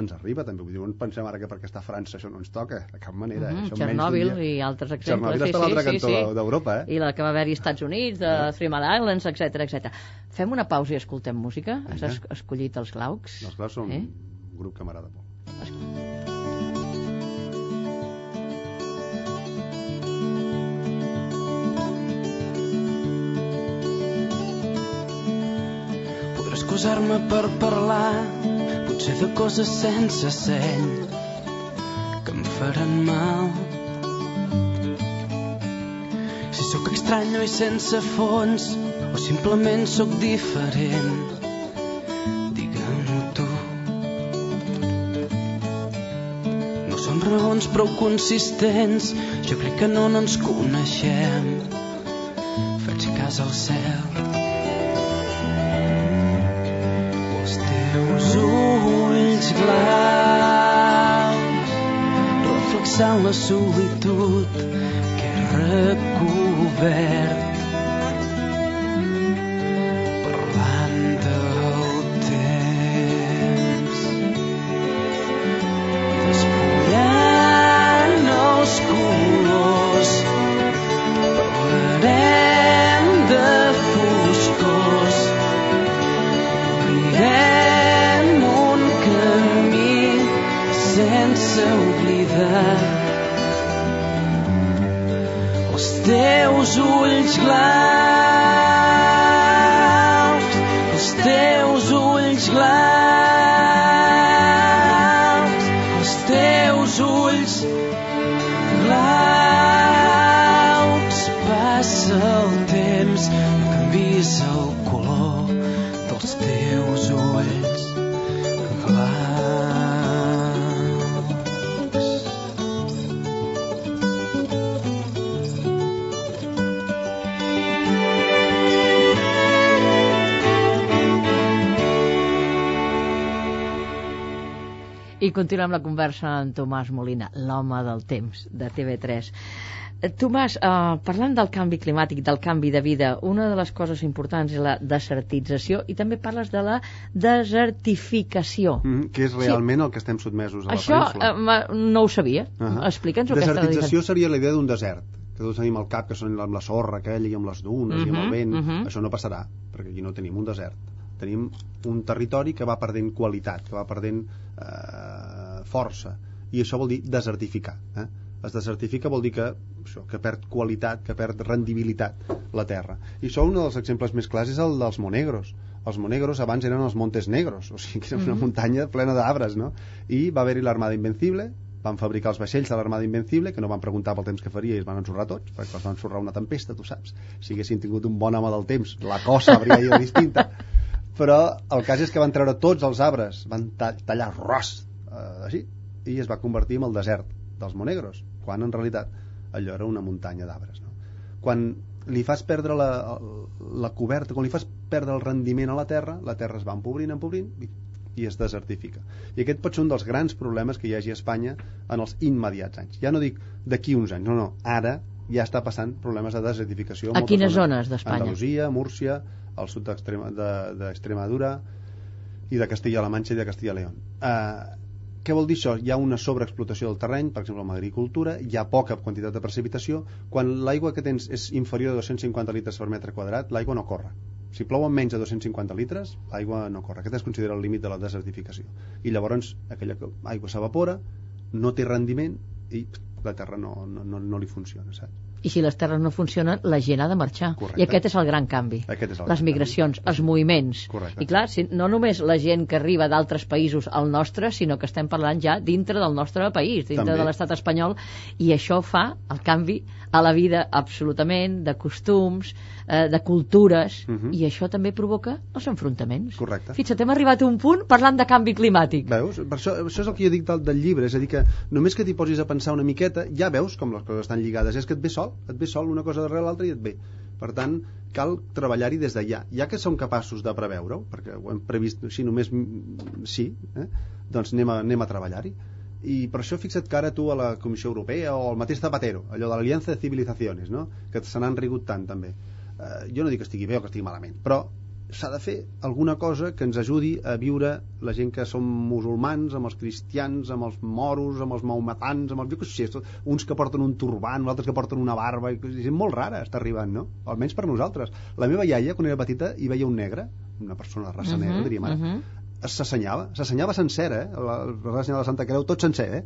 ens arriba també, vull dir, on pensem ara que perquè està a França això no ens toca, de cap manera mm -hmm, eh? Chernobyl i altres exemples Chernobyl sí, està a l'altra sí, cantó sí. d'Europa eh? i la que va haver-hi als Estats Units de eh? Three Mile Islands, etc etc. Fem una pausa i escoltem música has es escollit els Glaucs els Glaucs són eh? un grup que m'agrada molt Podràs excusar-me per parlar potser de coses sense seny que em faran mal. Si sóc estrany i sense fons, o simplement sóc diferent, digue'm-ho tu. No són raons prou consistents, jo crec que no, no ens coneixem. Faig cas al cel claus reflexant la solitud que he recobert glaus, els teus ulls glaus, els teus ulls glaus. Passa el temps, no canvis el color dels teus continuem la conversa amb Tomàs Molina, l'home del temps, de TV3. Eh, Tomàs, eh, parlant del canvi climàtic, del canvi de vida, una de les coses importants és la desertització i també parles de la desertificació. Mm, que és realment el que estem sotmesos a la Això península. eh, no ho sabia. Ahà. Explica'ns aquesta Desertització seria la idea d'un desert, que tots tenim al cap, que són amb la sorra aquella i amb les dunes i amb el vent. mhm. Això no passarà, perquè aquí no tenim un desert. Tenim un territori que va perdent qualitat, que va perdent eh, força. I això vol dir desertificar. Eh? Es desertifica vol dir que, això, que perd qualitat, que perd rendibilitat la terra. I això un dels exemples més clars és el dels monegros. Els monegros abans eren els Montes Negros, o sigui que era una muntanya plena d'arbres, no? I va haver-hi l'Armada Invencible, van fabricar els vaixells de l'Armada Invencible, que no van preguntar pel temps que faria i es van ensorrar tots, perquè els van ensorrar una tempesta, tu saps. Si haguessin tingut un bon home del temps, la cosa hauria ido distinta. Però el cas és que van treure tots els arbres, van ta tallar ros, eh, així, i es va convertir en el desert dels Monegros, quan en realitat allò era una muntanya d'arbres. No? Quan li fas perdre la, la coberta, quan li fas perdre el rendiment a la terra, la terra es va empobrint, empobrint i, i es desertifica. I aquest pot ser un dels grans problemes que hi hagi a Espanya en els immediats anys. Ja no dic d'aquí uns anys, no, no, ara ja està passant problemes de desertificació. A quines zones d'Espanya? Andalusia, Múrcia, al sud d'Extrema- de- d'Extremadura i de Castilla-La Manxa i de Castilla-León. Uh, què vol dir això? Hi ha una sobreexplotació del terreny, per exemple, amb l'agricultura, hi ha poca quantitat de precipitació. Quan l'aigua que tens és inferior a 250 litres per metre quadrat, l'aigua no corre. Si plouen menys de 250 litres, l'aigua no corre. Aquest es considera el límit de la desertificació. I llavors aquella que- aigua s'evapora, no té rendiment i la terra no, no, no, no li funciona, saps? I si les terres no funcionen, la gent ha de marxar. Correcte. I aquest és el gran canvi. Aquest és el les gran migracions, canvi. els moviments. Correcte. I clar, si, no només la gent que arriba d'altres països al nostre, sinó que estem parlant ja dintre del nostre país, dintre També. de l'estat espanyol, i això fa el canvi a la vida absolutament, de costums, eh, de cultures, Mhm. i això també provoca els enfrontaments. Correcte. Fixa't, hem arribat a un punt parlant de canvi climàtic. Veus? Per això, això és el que jo dic del, del llibre, és a dir que només que t'hi posis a pensar una miqueta, ja veus com les coses estan lligades, és que et ve sol, et ve sol una cosa darrere l'altra i et ve. Per tant, cal treballar-hi des d'allà. Ja que som capaços de preveure-ho, perquè ho hem previst així només mm, sí, eh? doncs anem a, anem a treballar-hi. I per això fixa't que ara tu a la Comissió Europea o al mateix Zapatero, allò de l'Aliança de Civilizaciones, no? que se n'han rigut tant també. Eh, jo no dic que estigui bé o que estigui malament, però s'ha de fer alguna cosa que ens ajudi a viure la gent que som musulmans, amb els cristians, amb els moros, amb els maometans, amb els... Jo què sé, uns que porten un turbant, altres que porten una barba, i gent molt rara està arribant, no? Almenys per nosaltres. La meva iaia, quan era petita, hi veia un negre, una persona de raça Mhm, negra, diríem ara, mhm. s'assenyava, s'assenyava sencera, eh? La, la senyora de Santa Creu, tot sencer, eh?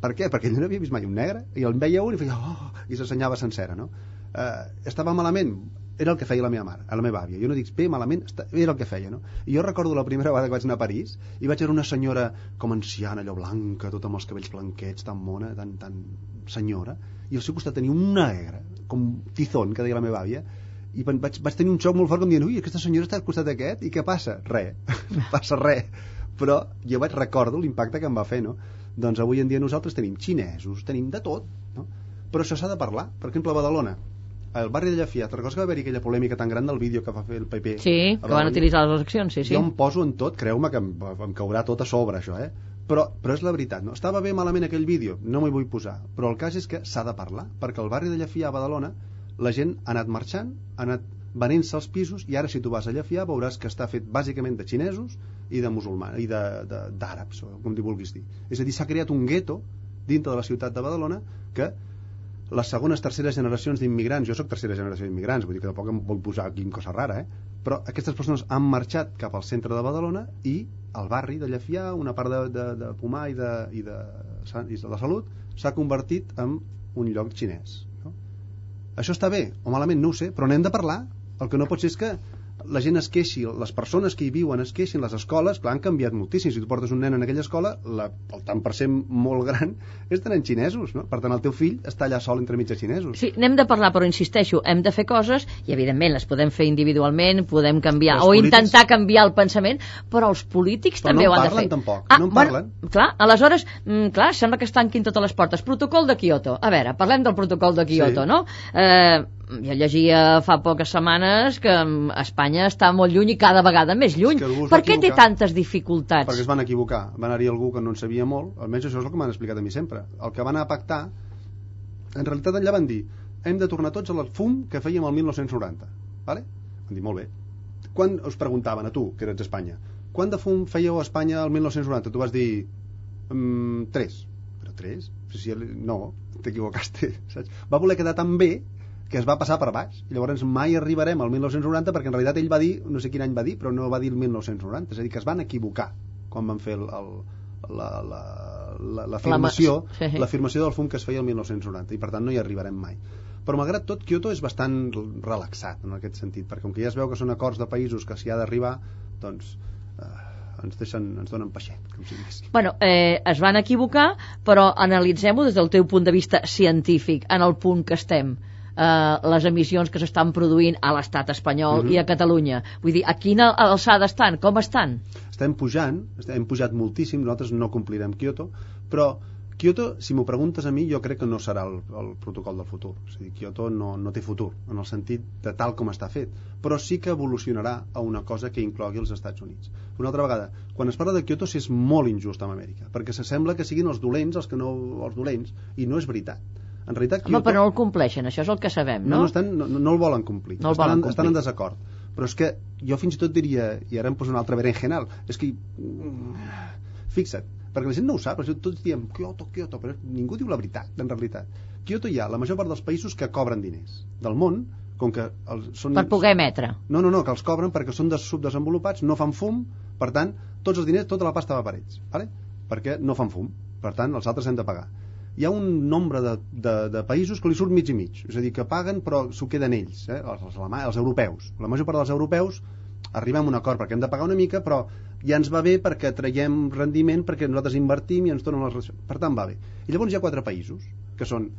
Per què? Perquè ell no havia vist mai un negre, i el veia un i feia, oh, i s'assenyava sencera, no? Eh, estava malament, era el que feia la meva mare, a la meva àvia. Jo no dic bé, malament, era el que feia, no? I jo recordo la primera vegada que vaig anar a París i vaig veure una senyora com anciana, allò blanca, tota amb els cabells blanquets, tan mona, tan, tan senyora, i al seu costat tenia una negra, com tizón, que deia la meva àvia, i vaig, vaig tenir un xoc molt fort com dient, ui, aquesta senyora està al costat d'aquest, i què passa? Res, passa res. Però jo vaig recordo l'impacte que em va fer, no? Doncs avui en dia nosaltres tenim xinesos, tenim de tot, no? Però això s'ha de parlar. Per exemple, a Badalona, al barri de Llafiat, recordes que va haver-hi aquella polèmica tan gran del vídeo que va fer el PP? Sí, que van utilitzar les eleccions, sí, sí. Jo em poso en tot, creu-me que em, em caurà tot a sobre això, eh? Però, però és la veritat, no? Estava bé malament aquell vídeo, no m'hi vull posar, però el cas és que s'ha de parlar, perquè al barri de Llafià a Badalona la gent ha anat marxant, ha anat venent-se els pisos i ara si tu vas a Llafià veuràs que està fet bàsicament de xinesos i de musulmans i d'àrabs, com t'hi vulguis dir. És a dir, s'ha creat un gueto dintre de la ciutat de Badalona que les segones, terceres generacions d'immigrants, jo sóc tercera generació d'immigrants, vull dir que tampoc em vull posar aquí en cosa rara, eh? però aquestes persones han marxat cap al centre de Badalona i al barri de Llafià, una part de, de, de Pomar i de, i de, i de la Salut, s'ha convertit en un lloc xinès. No? Això està bé o malament, no ho sé, però n'hem de parlar. El que no pot ser és que la gent es queixi, les persones que hi viuen es queixin, les escoles, clar, han canviat moltíssim. Si tu portes un nen en aquella escola, la, el tant per cent molt gran és tenir xinesos, no? Per tant, el teu fill està allà sol entre mitja xinesos. Sí, n'hem de parlar, però insisteixo, hem de fer coses i evidentment les podem fer individualment, podem canviar Els o polítics- intentar canviar el pensament, però els polítics Però també no ho han de fer. tampoc, Ah, no en bueno, parlen. clar, aleshores, mm, clar, sembla que es tanquin totes les portes. Protocol de Kyoto. A veure, parlem del protocol de Kyoto, Sí. no? Eh, jo llegia fa poques setmanes que Espanya està molt lluny i cada vegada més lluny. Per què té tantes dificultats? perquè es van equivocar. Va anar-hi algú que no en sabia molt, almenys això és el que m'han explicat a mi sempre. El que van a pactar, en realitat allà van dir hem de tornar tots al fum que fèiem el 1990. Vale? Van dir, molt bé. Quan us preguntaven a tu, que eres d'Espanya, quant de fum fèieu a Espanya el 1990? Tu vas dir, mm, 3. Però 3? Si, si, no, t'equivocaste. saps? Va voler quedar tan bé que es va passar per baix. I llavors mai arribarem al 1990 perquè en realitat ell va dir, no sé quin any va dir, però no va dir el 1990. És a dir, que es van equivocar quan van fer el, la, la, la, l'afirmació l'afirmació del fum que es feia el 1990 i per tant no hi arribarem mai. Però malgrat tot, Kyoto és bastant relaxat en aquest sentit, perquè com que ja es veu que són acords de països que s'hi ha d'arribar, doncs eh, ens, deixen, ens donen peixet, com si diguéssim. Bueno, eh, es van equivocar, però analitzem-ho des del teu punt de vista científic, en el punt que estem eh, les emissions que s'estan produint a l'estat espanyol Mhm. i a Catalunya. Vull dir, a quina alçada estan? Com estan? estem pujant, hem pujat moltíssim, nosaltres no complirem Kyoto, però Kyoto, si m'ho preguntes a mi, jo crec que no serà el, el protocol del futur. És a dir, Kyoto no, no té futur, en el sentit de tal com està fet, però sí que evolucionarà a una cosa que inclogui els Estats Units. Una altra vegada, quan es parla de Kyoto s'és molt injust amb Amèrica, perquè s'assembla que siguin els dolents els que no els dolents, i no és veritat. En realitat, Home, però no el compleixen, això és el que sabem, no, no? no, estan, no, no el volen complir. No el estan, volen en, complir. estan en desacord. Però és que jo fins i tot diria, i ara em poso un altre berenjenal, és que... mm, Fixa't, perquè la gent no ho sap, però tots diem Kyoto, Kyoto, però ningú diu la veritat, en realitat. Kyoto hi ha la major part dels països que cobren diners del món, com que els, són... Per poder emetre. No, no, no, que els cobren perquè són des subdesenvolupats, no fan fum, per tant, tots els diners, tota la pasta va per ells, vale? perquè no fan fum, per tant, els altres hem de pagar. Hi ha un nombre de, de, de països que li surt mig i mig, és a dir, que paguen però s'ho queden ells, eh? els, els, els europeus. La major part dels europeus arribem a un acord perquè hem de pagar una mica, però ja ens va bé perquè traiem rendiment, perquè nosaltres invertim i ens donen les. Per tant, va bé. I llavors hi ha quatre països, que són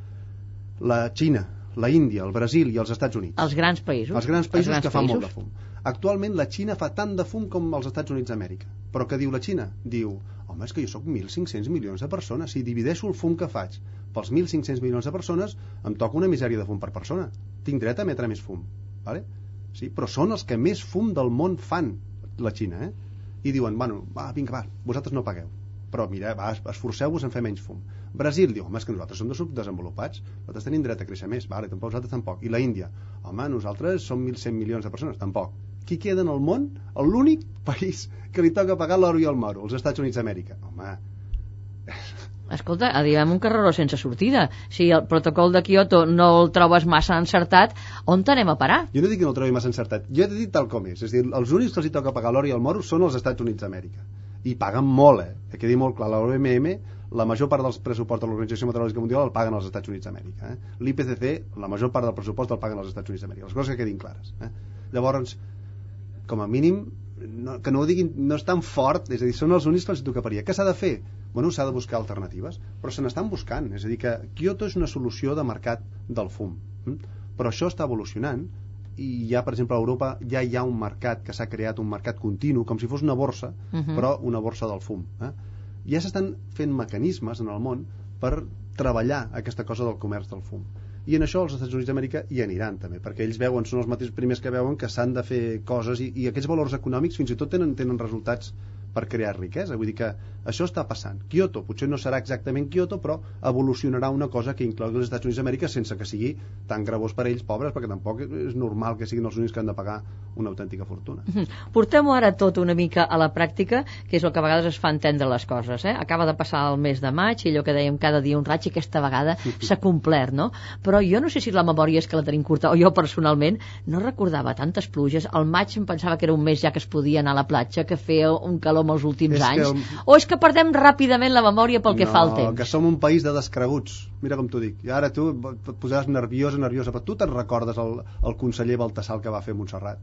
la Xina, la Índia, el Brasil i els Estats Units. Els grans països. Els grans països grans que fan molt de països. fum. Actualment la Xina fa tant de fum com els Estats Units d'Amèrica. Però què diu la Xina? Diu, home, és que jo sóc 1.500 milions de persones. Si divideixo el fum que faig pels 1.500 milions de persones, em toca una misèria de fum per persona. Tinc dret a emetre més fum. Vale? Sí, però són els que més fum del món fan, la Xina, eh? I diuen, bueno, va, vinga, va, vosaltres no pagueu. Però mira, va, esforceu-vos en fer menys fum. Brasil diu, home, és que nosaltres som subdesenvolupats, nosaltres tenim dret a créixer més, vale, tampoc vosaltres tampoc. I la Índia, home, nosaltres som 1.100 milions de persones, tampoc. Qui queda en el món? L'únic país que li toca pagar l'oro i el moro, els Estats Units d'Amèrica. Home, Escolta, arribem a un carreró sense sortida. Si el protocol de Kyoto no el trobes massa encertat, on t'anem a parar? jo no dic que no el trobi massa encertat, jo he dit tal com és. És dir, els únics que els hi toca pagar l'oro i el moro són els Estats Units d'Amèrica. I paguen molt, eh? Que quedi molt clar, l'OMM, la major part dels pressuposts de l'Organització Meteorològica Mundial el paguen els Estats Units d'Amèrica. Eh? L'IPCC, la major part del pressupost el paguen els Estats Units d'Amèrica. Les coses que quedin clares. Eh? Llavors, com a mínim, no, que no ho diguin, no és tan fort, és a dir, són els únics que els tocaria. Què s'ha de fer? Bueno, s'ha de buscar alternatives, però se n'estan buscant. És a dir, que Kyoto és una solució de mercat del fum. hm? Però això està evolucionant i ja, per exemple, a Europa ja hi ha un mercat que s'ha creat, un mercat continu, com si fos una borsa, Mhm. però una borsa del fum. Eh? Ja s'estan fent mecanismes en el món per treballar aquesta cosa del comerç del fum. I en això els Estats Units d'Amèrica hi aniran també, perquè ells veuen, són els mateixos primers que veuen que s'han de fer coses i, i aquests valors econòmics fins i tot tenen, tenen resultats per crear riquesa, vull dir que això està passant. Kyoto potser no serà exactament Kyoto, però evolucionarà una cosa que inclogui els Estats Units d'Amèrica sense que sigui tan gravós per ells, pobres, perquè tampoc és normal que siguin els únics que han de pagar una autèntica fortuna. Portem-ho ara tot una mica a la pràctica, que és el que a vegades es fa entendre les coses. Eh? Acaba de passar el mes de maig i allò que dèiem cada dia un raig i aquesta vegada s'ha complert, no? Però jo no sé si la memòria és que la tenim curta, o jo personalment no recordava tantes pluges. Al maig em pensava que era un mes ja que es podia anar a la platja, que feia un calor l'home els últims És que anys? el- O és que perdem ràpidament la memòria pel que no, fa al temps? que som un país de descreguts. Mira com t'ho dic. I ara tu et posaràs nerviosa, nerviosa, però tu te'n recordes el, el conseller Baltasar que va fer a Montserrat?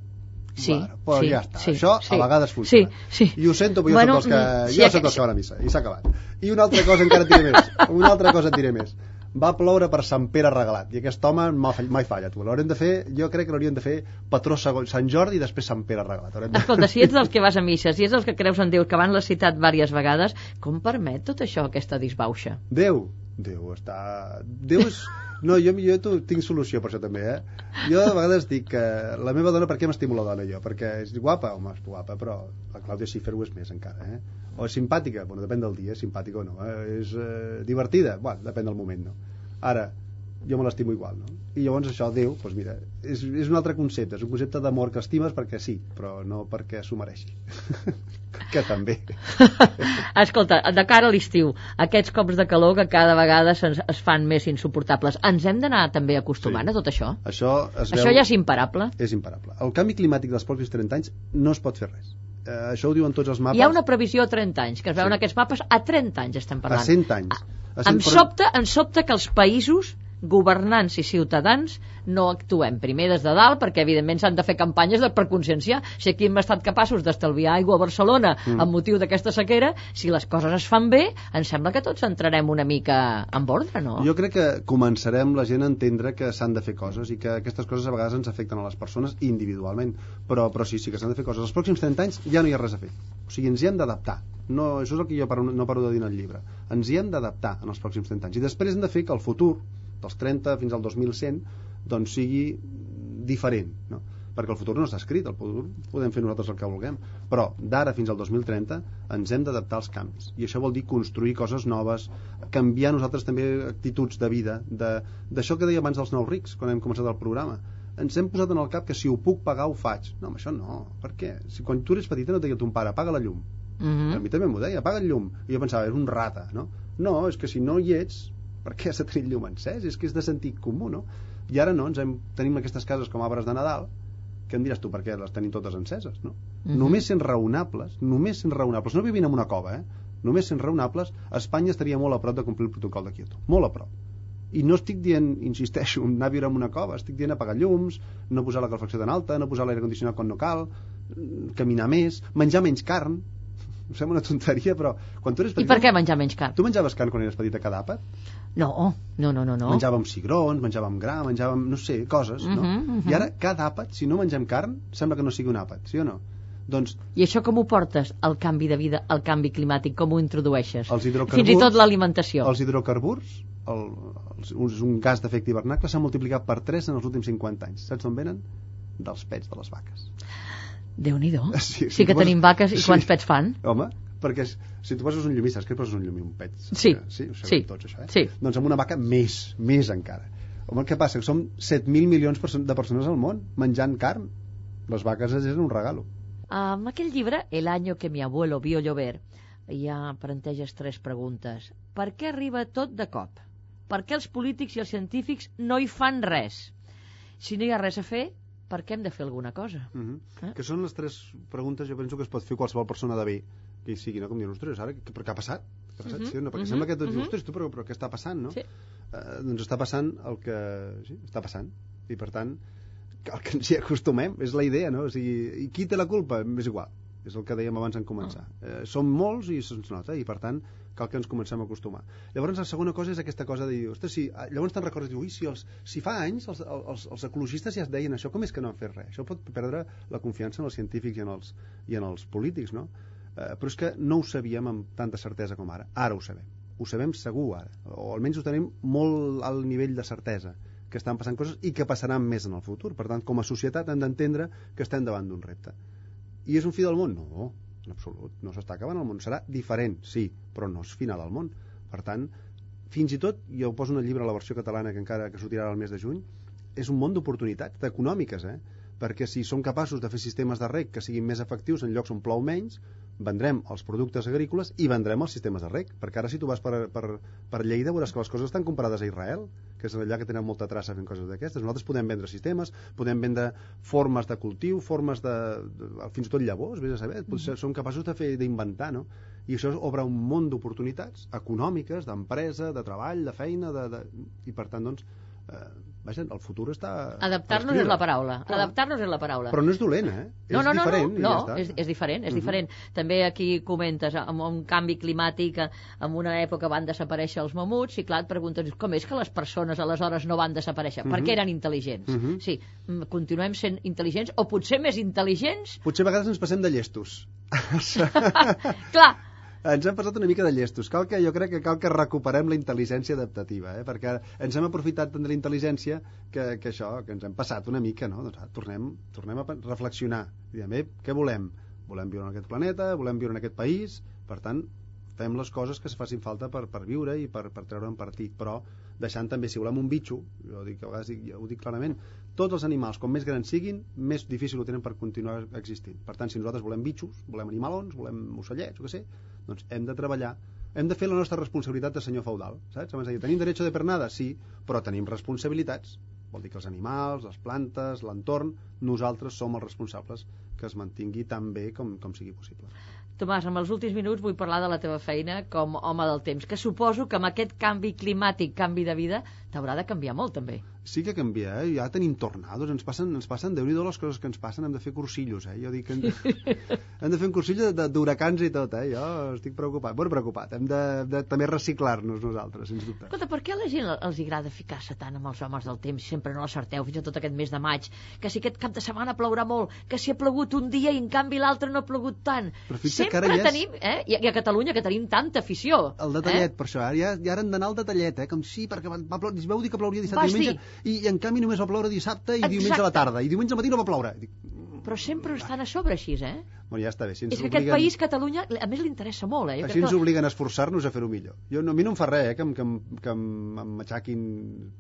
Sí, bueno, però sí, ja està. sí, Això sí. a vegades funciona. Sí, sí. I ho sento, però jo Bueno, soc dels que, sí, jo soc dels que van a missa. I s'ha acabat. I una altra cosa encara et diré més. Una altra cosa et diré més. Va ploure per Sant Pere regalat. I aquest home mai, fall- mai falla, tu. L'haurem de fer, jo crec que l'hauríem de fer patró segon, Sant Jordi i després Sant Pere regalat. De... Escolta, si ets dels que vas a missa, si ets dels que creus en Déu, que abans l'has citat diverses vegades, com permet tot això, aquesta disbauxa? Déu, Déu està... Déu és... No, jo, jo tinc solució per això també, eh? Jo de vegades dic que la meva dona, per què m'estimo la dona jo? Perquè és guapa, home, és guapa, però la Clàudia Schiffer ho és més encara, eh? O és simpàtica, bueno, depèn del dia, simpàtica o no. Eh? És eh, divertida, bueno, depèn del moment, no? Ara, jo me l'estimo igual, no? I llavors això, Déu, doncs mira, és, és un altre concepte, és un concepte d'amor que estimes perquè sí, però no perquè s'ho mereixi. que també. Escolta, de cara a l'estiu, aquests cops de calor que cada vegada se'ns- es fan més insuportables, ens hem d'anar també acostumant Sí. a tot això? Això es Això veu... ja és imparable. és imparable. El canvi climàtic dels pròxims 30 anys no es pot fer res. Eh, això ho diuen tots els mapes. Hi ha una previsió a 30 anys, que es veuen Sí. aquests mapes a 30 anys estem a parlant. 100 anys. A 100, Em sobta, em sobta que els països governants i ciutadans no actuem primer des de dalt perquè evidentment s'han de fer campanyes de, per conscienciar si aquí hem estat capaços d'estalviar aigua a Barcelona mm. amb motiu d'aquesta sequera si les coses es fan bé em sembla que tots entrarem una mica en ordre no? Jo crec que començarem la gent a entendre que s'han de fer coses i que aquestes coses a vegades ens afecten a les persones individualment, però, però sí, sí que s'han de fer coses. Els pròxims 30 anys ja no hi ha res a fer. O sigui, ens hi hem d'adaptar. No, això és el que jo paro, no paro de dir en el llibre. Ens hi hem d'adaptar en els pròxims 30 anys. I després hem de fer que el futur, dels 30 fins al 2100, doncs sigui diferent, no? perquè el futur no està escrit, el futur podem fer nosaltres el que vulguem, però d'ara fins al 2030 ens hem d'adaptar als canvis i això vol dir construir coses noves canviar nosaltres també actituds de vida de- d'això que deia abans dels nous rics quan hem començat el programa ens hem posat en el cap que si ho puc pagar ho faig no, això no, per què? Si quan tu eres petita no et deia ton pare, paga la llum Mm a -hmm. mi també m'ho deia, apaga el llum. I jo pensava, és un rata, no? No, és que si no hi ets, per què tenir el llum encès? És que és de sentit comú, no? I ara no, ens hem, tenim aquestes cases com arbres de Nadal, que em diràs tu per què les tenim totes enceses, no? Mhm. Només sent raonables, només sent raonables, no vivint en una cova, eh? Només sent raonables, Espanya estaria molt a prop de complir el protocol de Kyoto. Molt a prop. I no estic dient, insisteixo, anar a viure en una cova, estic dient apagar llums, no posar la calefacció tan alta, no posar l'aire condicionat quan no cal, mm, caminar més, menjar menys carn, em sembla una tonteria, però quan tu eres I petita... per què menjar menys carn? Tu menjaves carn quan eres petita cada àpat? No, no, no, no. no. Menjàvem cigrons, menjàvem gra, menjàvem, no sé, coses, no? Mhm, mhm. I ara, cada àpat, si no mengem carn, sembla que no sigui un àpat, sí o no? Doncs I això com ho portes, el canvi de vida, el canvi climàtic, com ho introdueixes? Els hidrocarburs- Fins i tot l'alimentació. els hidrocarburs, el, els, és un gas d'efecte hivernacle, s'ha multiplicat per 3 en els últims 50 anys. Saps d'on venen? Dels pets de les vaques. Déu-n'hi-do. Sí, Sí, sí, que poses- tenim vaques i sí. quants pets fan? Home, perquè si- si tu poses un llumí, saps què poses un llumí? Un pet. Sí, sí, ho sabem sí, tots, això, eh? sí. Doncs amb una vaca més, més encara. Home, què passa? Que som 7.000 milions de persones al món menjant carn. Les vaques és un regalo. Amb aquell llibre, El año que mi abuelo vio llover, ja planteges tres preguntes. Per què arriba tot de cop? Per què els polítics i els científics no hi fan res? Si no hi ha res a fer, per què hem de fer alguna cosa? Uh -huh. Eh? Que són les tres preguntes, jo penso que es pot fer qualsevol persona de bé que hi sigui, no? Com dir, ostres, ara, què, què ha passat? Què ha passat? Mhm, sí, o no? Perquè mhm, sembla que tots mhm. dius, ostres, tu, però, però què està passant, no? Sí. Eh, doncs està passant el que... Sí, està passant. I, per tant, cal que ens hi acostumem. És la idea, no? O sigui, i qui té la culpa? És igual. És el que dèiem abans en començar. Eh, som molts i se'ns nota, i per tant cal que ens comencem a acostumar. Llavors la segona cosa és aquesta cosa de dir, ostres, si, llavors te'n recordes, diu, si, els, si fa anys els, els, els ecologistes ja es deien això, com és que no han fet res? Això pot perdre la confiança en els científics i en els, i en els polítics, no? Eh, però és que no ho sabíem amb tanta certesa com ara. Ara ho sabem. Ho sabem segur ara. O almenys ho tenim molt al nivell de certesa que estan passant coses i que passaran més en el futur. Per tant, com a societat hem d'entendre que estem davant d'un repte. I és un fi del món? No, en absolut. No s'està acabant el món. Serà diferent, sí, però no és final del món. Per tant, fins i tot, jo ho poso en el llibre la versió catalana que encara que sortirà al mes de juny, és un món d'oportunitats, econòmiques, eh? Perquè si som capaços de fer sistemes de rec que siguin més efectius en llocs on plou menys, vendrem els productes agrícoles i vendrem els sistemes de rec, perquè ara si tu vas per, per, per Lleida veuràs que les coses estan comparades a Israel, que és allà que tenen molta traça fent coses d'aquestes. Nosaltres podem vendre sistemes, podem vendre formes de cultiu, formes de... de fins i tot llavors, vés a saber, potser som capaços de fer d'inventar, no? I això obre un món d'oportunitats econòmiques, d'empresa, de treball, de feina, de, de... i per tant, doncs, eh, vaja, el futur està... Adaptar-nos és la paraula. Adaptar-nos és la paraula. Però no és dolent, eh? No, és no, no, diferent no, no, ja està. és, és diferent, és Mhm. diferent. També aquí comentes, amb un canvi climàtic, en una època van desaparèixer els mamuts, i clar, et preguntes, com és que les persones aleshores no van desaparèixer? Mhm. Perquè eren intel·ligents. Mhm. Sí, mm, continuem sent intel·ligents, o potser més intel·ligents? Potser a vegades ens passem de llestos. clar, ens hem passat una mica de llestos. Cal que, jo crec que cal que recuperem la intel·ligència adaptativa, eh? perquè ens hem aprofitat tant de la intel·ligència que, que això, que ens hem passat una mica, no? Doncs, ah, tornem, tornem a reflexionar. Diem, eh, què volem? Volem viure en aquest planeta, volem viure en aquest país, per tant, fem les coses que es facin falta per, per viure i per, per treure'n partit, però deixant també, si volem un bitxo, jo dic, a vegades dic, ja ho dic clarament, tots els animals, com més grans siguin, més difícil ho tenen per continuar existint. Per tant, si nosaltres volem bitxos, volem animalons, volem ocellets, o què sé, doncs hem de treballar, hem de fer la nostra responsabilitat de senyor feudal, saps? Abans de dir, tenim dret de pernada? Sí, però tenim responsabilitats. Vol dir que els animals, les plantes, l'entorn, nosaltres som els responsables que es mantingui tan bé com, com sigui possible. Tomàs, amb els últims minuts vull parlar de la teva feina com home del temps, que suposo que amb aquest canvi climàtic, canvi de vida, t'haurà de canviar molt, també. Sí que canvia, eh? Ja tenim tornados, ens passen, ens passen déu nhi les coses que ens passen, hem de fer cursillos, eh? Jo dic que hem de, hem de fer un cursillo d'huracans i tot, eh? Jo estic preocupat, bueno, preocupat, hem de, de també reciclar-nos nosaltres, sens dubte. Escolta, per què a la gent els agrada ficar-se tant amb els homes del temps, sempre no l'acerteu, fins i tot aquest mes de maig, que si aquest cap de setmana plourà molt, que si ha plogut un dia i en canvi l'altre no ha plogut tant. Però fixa't que sempre ara ja és- tenim, eh? I, a Catalunya, que tenim tanta afició. El detallet, per això, ara ja, ja ara han d'anar al detallet, eh? Com sí, perquè va, va ploure, vau dir que plouria dissabte Vas i diumenge, i, i en canvi només va ploure dissabte i Exacte. diumenge a la tarda, i diumenge al matí no va ploure. Dic, Eh? Però sempre estan a sobre així, eh? bueno, ja està bé, si ens És que aquest obliguen... país, Catalunya, a més li interessa molt, eh? Jo Així ens que- obliguen a esforçar-nos a fer-ho millor. Jo, no, a mi no em fa res eh, que, em- que, em- que em em matxaquin,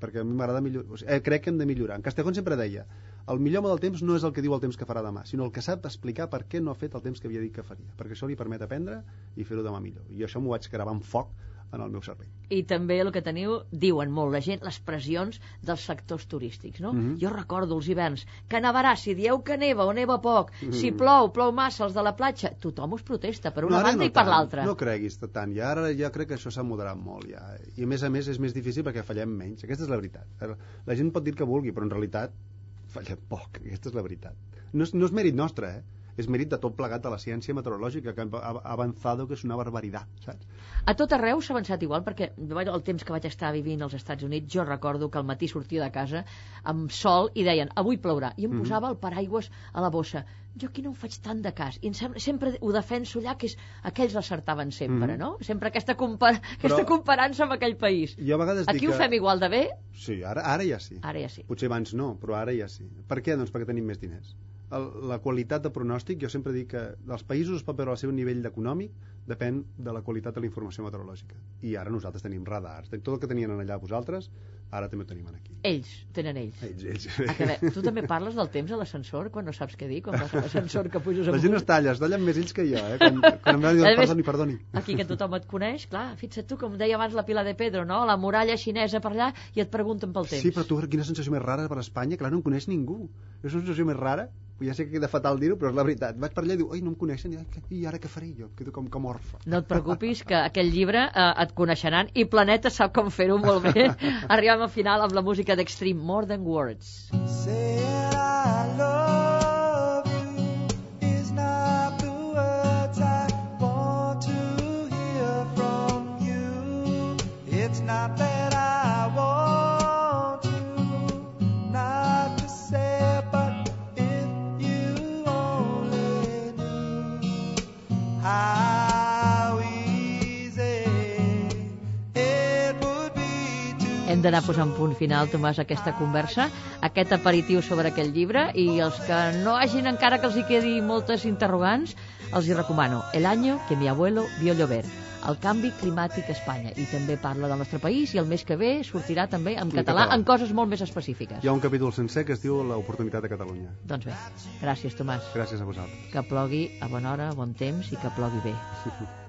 perquè a mi m'agrada millorar. O sigui, eh, crec que hem de millorar. En Castejón sempre deia, el millor home del temps no és el que diu el temps que farà demà, sinó el que sap explicar per què no ha fet el temps que havia dit que faria, perquè això li permet aprendre i fer-ho demà millor. I això m'ho vaig gravar amb foc en el meu cervell. I també el que teniu, diuen molt la gent, les pressions dels sectors turístics, no? Mhm. Jo recordo els hiverns, que nevarà, si dieu que neva o neva poc, si Mhm. plou, plou massa, els de la platja, tothom us protesta per una ara banda no i per l'altra. No creguis tant, i ara ja crec que això s'ha moderat molt ja. I a més a més és més difícil perquè fallem menys, aquesta és la veritat. La gent pot dir que vulgui, però en realitat fallem poc, aquesta és la veritat. No és, no és mèrit nostre, eh? És mèrit de tot plegat de la ciència meteorològica que ha avançado que és una barbaritat, saps? A tot arreu s'ha avançat igual, perquè el temps que vaig estar vivint als Estats Units, jo recordo que al matí sortia de casa amb sol i deien, avui plourà, i em Mhm. posava el paraigües a la bossa. Jo aquí no em faig tant de cas, i em sembla, sempre ho defenso allà, que és, aquells l'acertaven sempre, Mhm. no? Sempre aquesta, compar aquesta Però- comparança amb aquell país. Jo a vegades Aquí dic ho que... fem igual de bé, Sí, ara, ara ja sí. ara ja sí. Potser abans no, però ara ja sí. Per què? Doncs perquè tenim més diners. El, la qualitat de pronòstic, jo sempre dic que dels països es pot veure el seu nivell econòmic depèn de la qualitat de la informació meteorològica. I ara nosaltres tenim radars. Tot el que tenien allà vosaltres, ara també ho tenim aquí. Ells, tenen ells. Ells, ells. A que bé, tu també parles del temps a l'ascensor quan no saps què dir, quan vas a l'ascensor que puges La amunt? gent es talla, es tallen més ells que jo, eh? Quan, quan em van dir, perdoni, perdoni. Aquí que tothom et coneix, clar, fixa't tu, com deia abans la Pilar de Pedro, no? La muralla xinesa per allà i et pregunten pel temps. Sí, però tu, quina sensació més rara per Espanya? Clar, no em coneix ningú. És una sensació més rara. Ja sé que queda fatal dir-ho, però és la veritat. Vaig per allà i diu, oi, no em coneixen, i, ara què faré jo? Quedo com, com orfe. No et preocupis, que aquell llibre eh, et coneixeran i Planeta sap com fer-ho molt bé. Arribem al final amb la música d'Extreme, More Than Words. Saying I love Hem d'anar posant punt final, Tomàs, a aquesta conversa, aquest aperitiu sobre aquest llibre, i els que no hagin encara que els hi quedi moltes interrogants, els hi recomano El año que mi abuelo vio llover. El canvi climàtic a Espanya. I també parla del nostre país i el mes que ve sortirà també en En català, català. en coses molt més específiques. Hi ha un capítol sencer que es diu L'oportunitat de Catalunya. Doncs bé, gràcies Tomàs. Gràcies a vosaltres. Que plogui a bona hora, a bon temps i que plogui bé.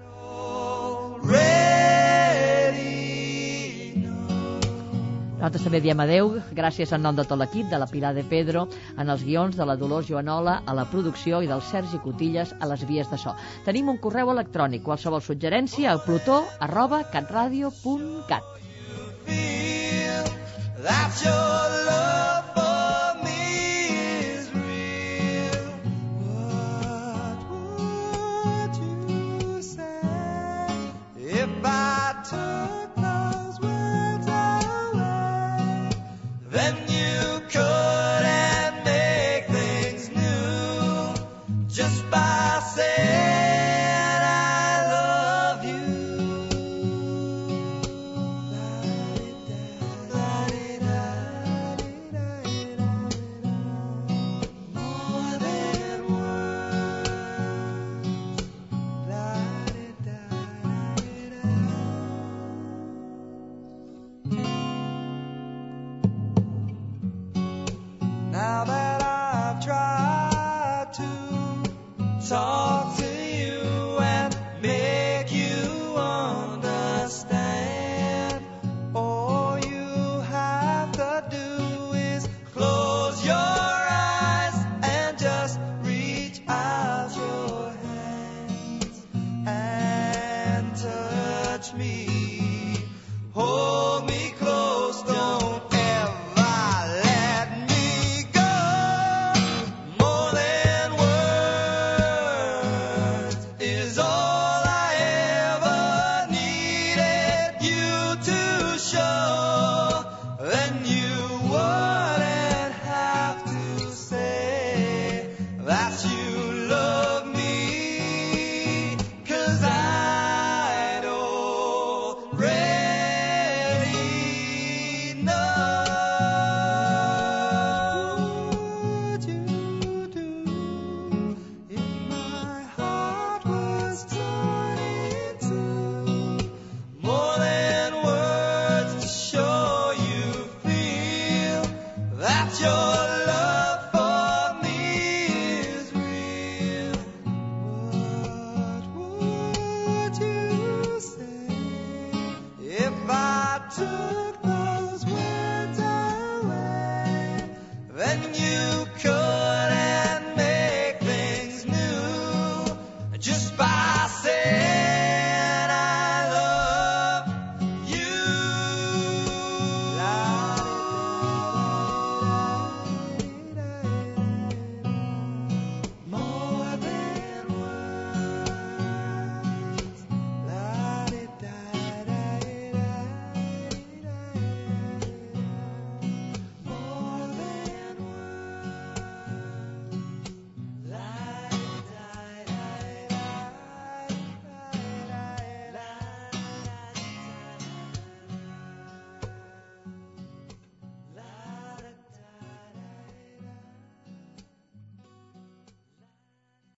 Nosaltres també diem adeu, gràcies en nom de tot l'equip, de la Pilar de Pedro, en els guions de la Dolors Joanola, a la producció i del Sergi Cotilles a les vies de so. Tenim un correu electrònic, qualsevol suggerència a plutó arroba catradio.cat. That your love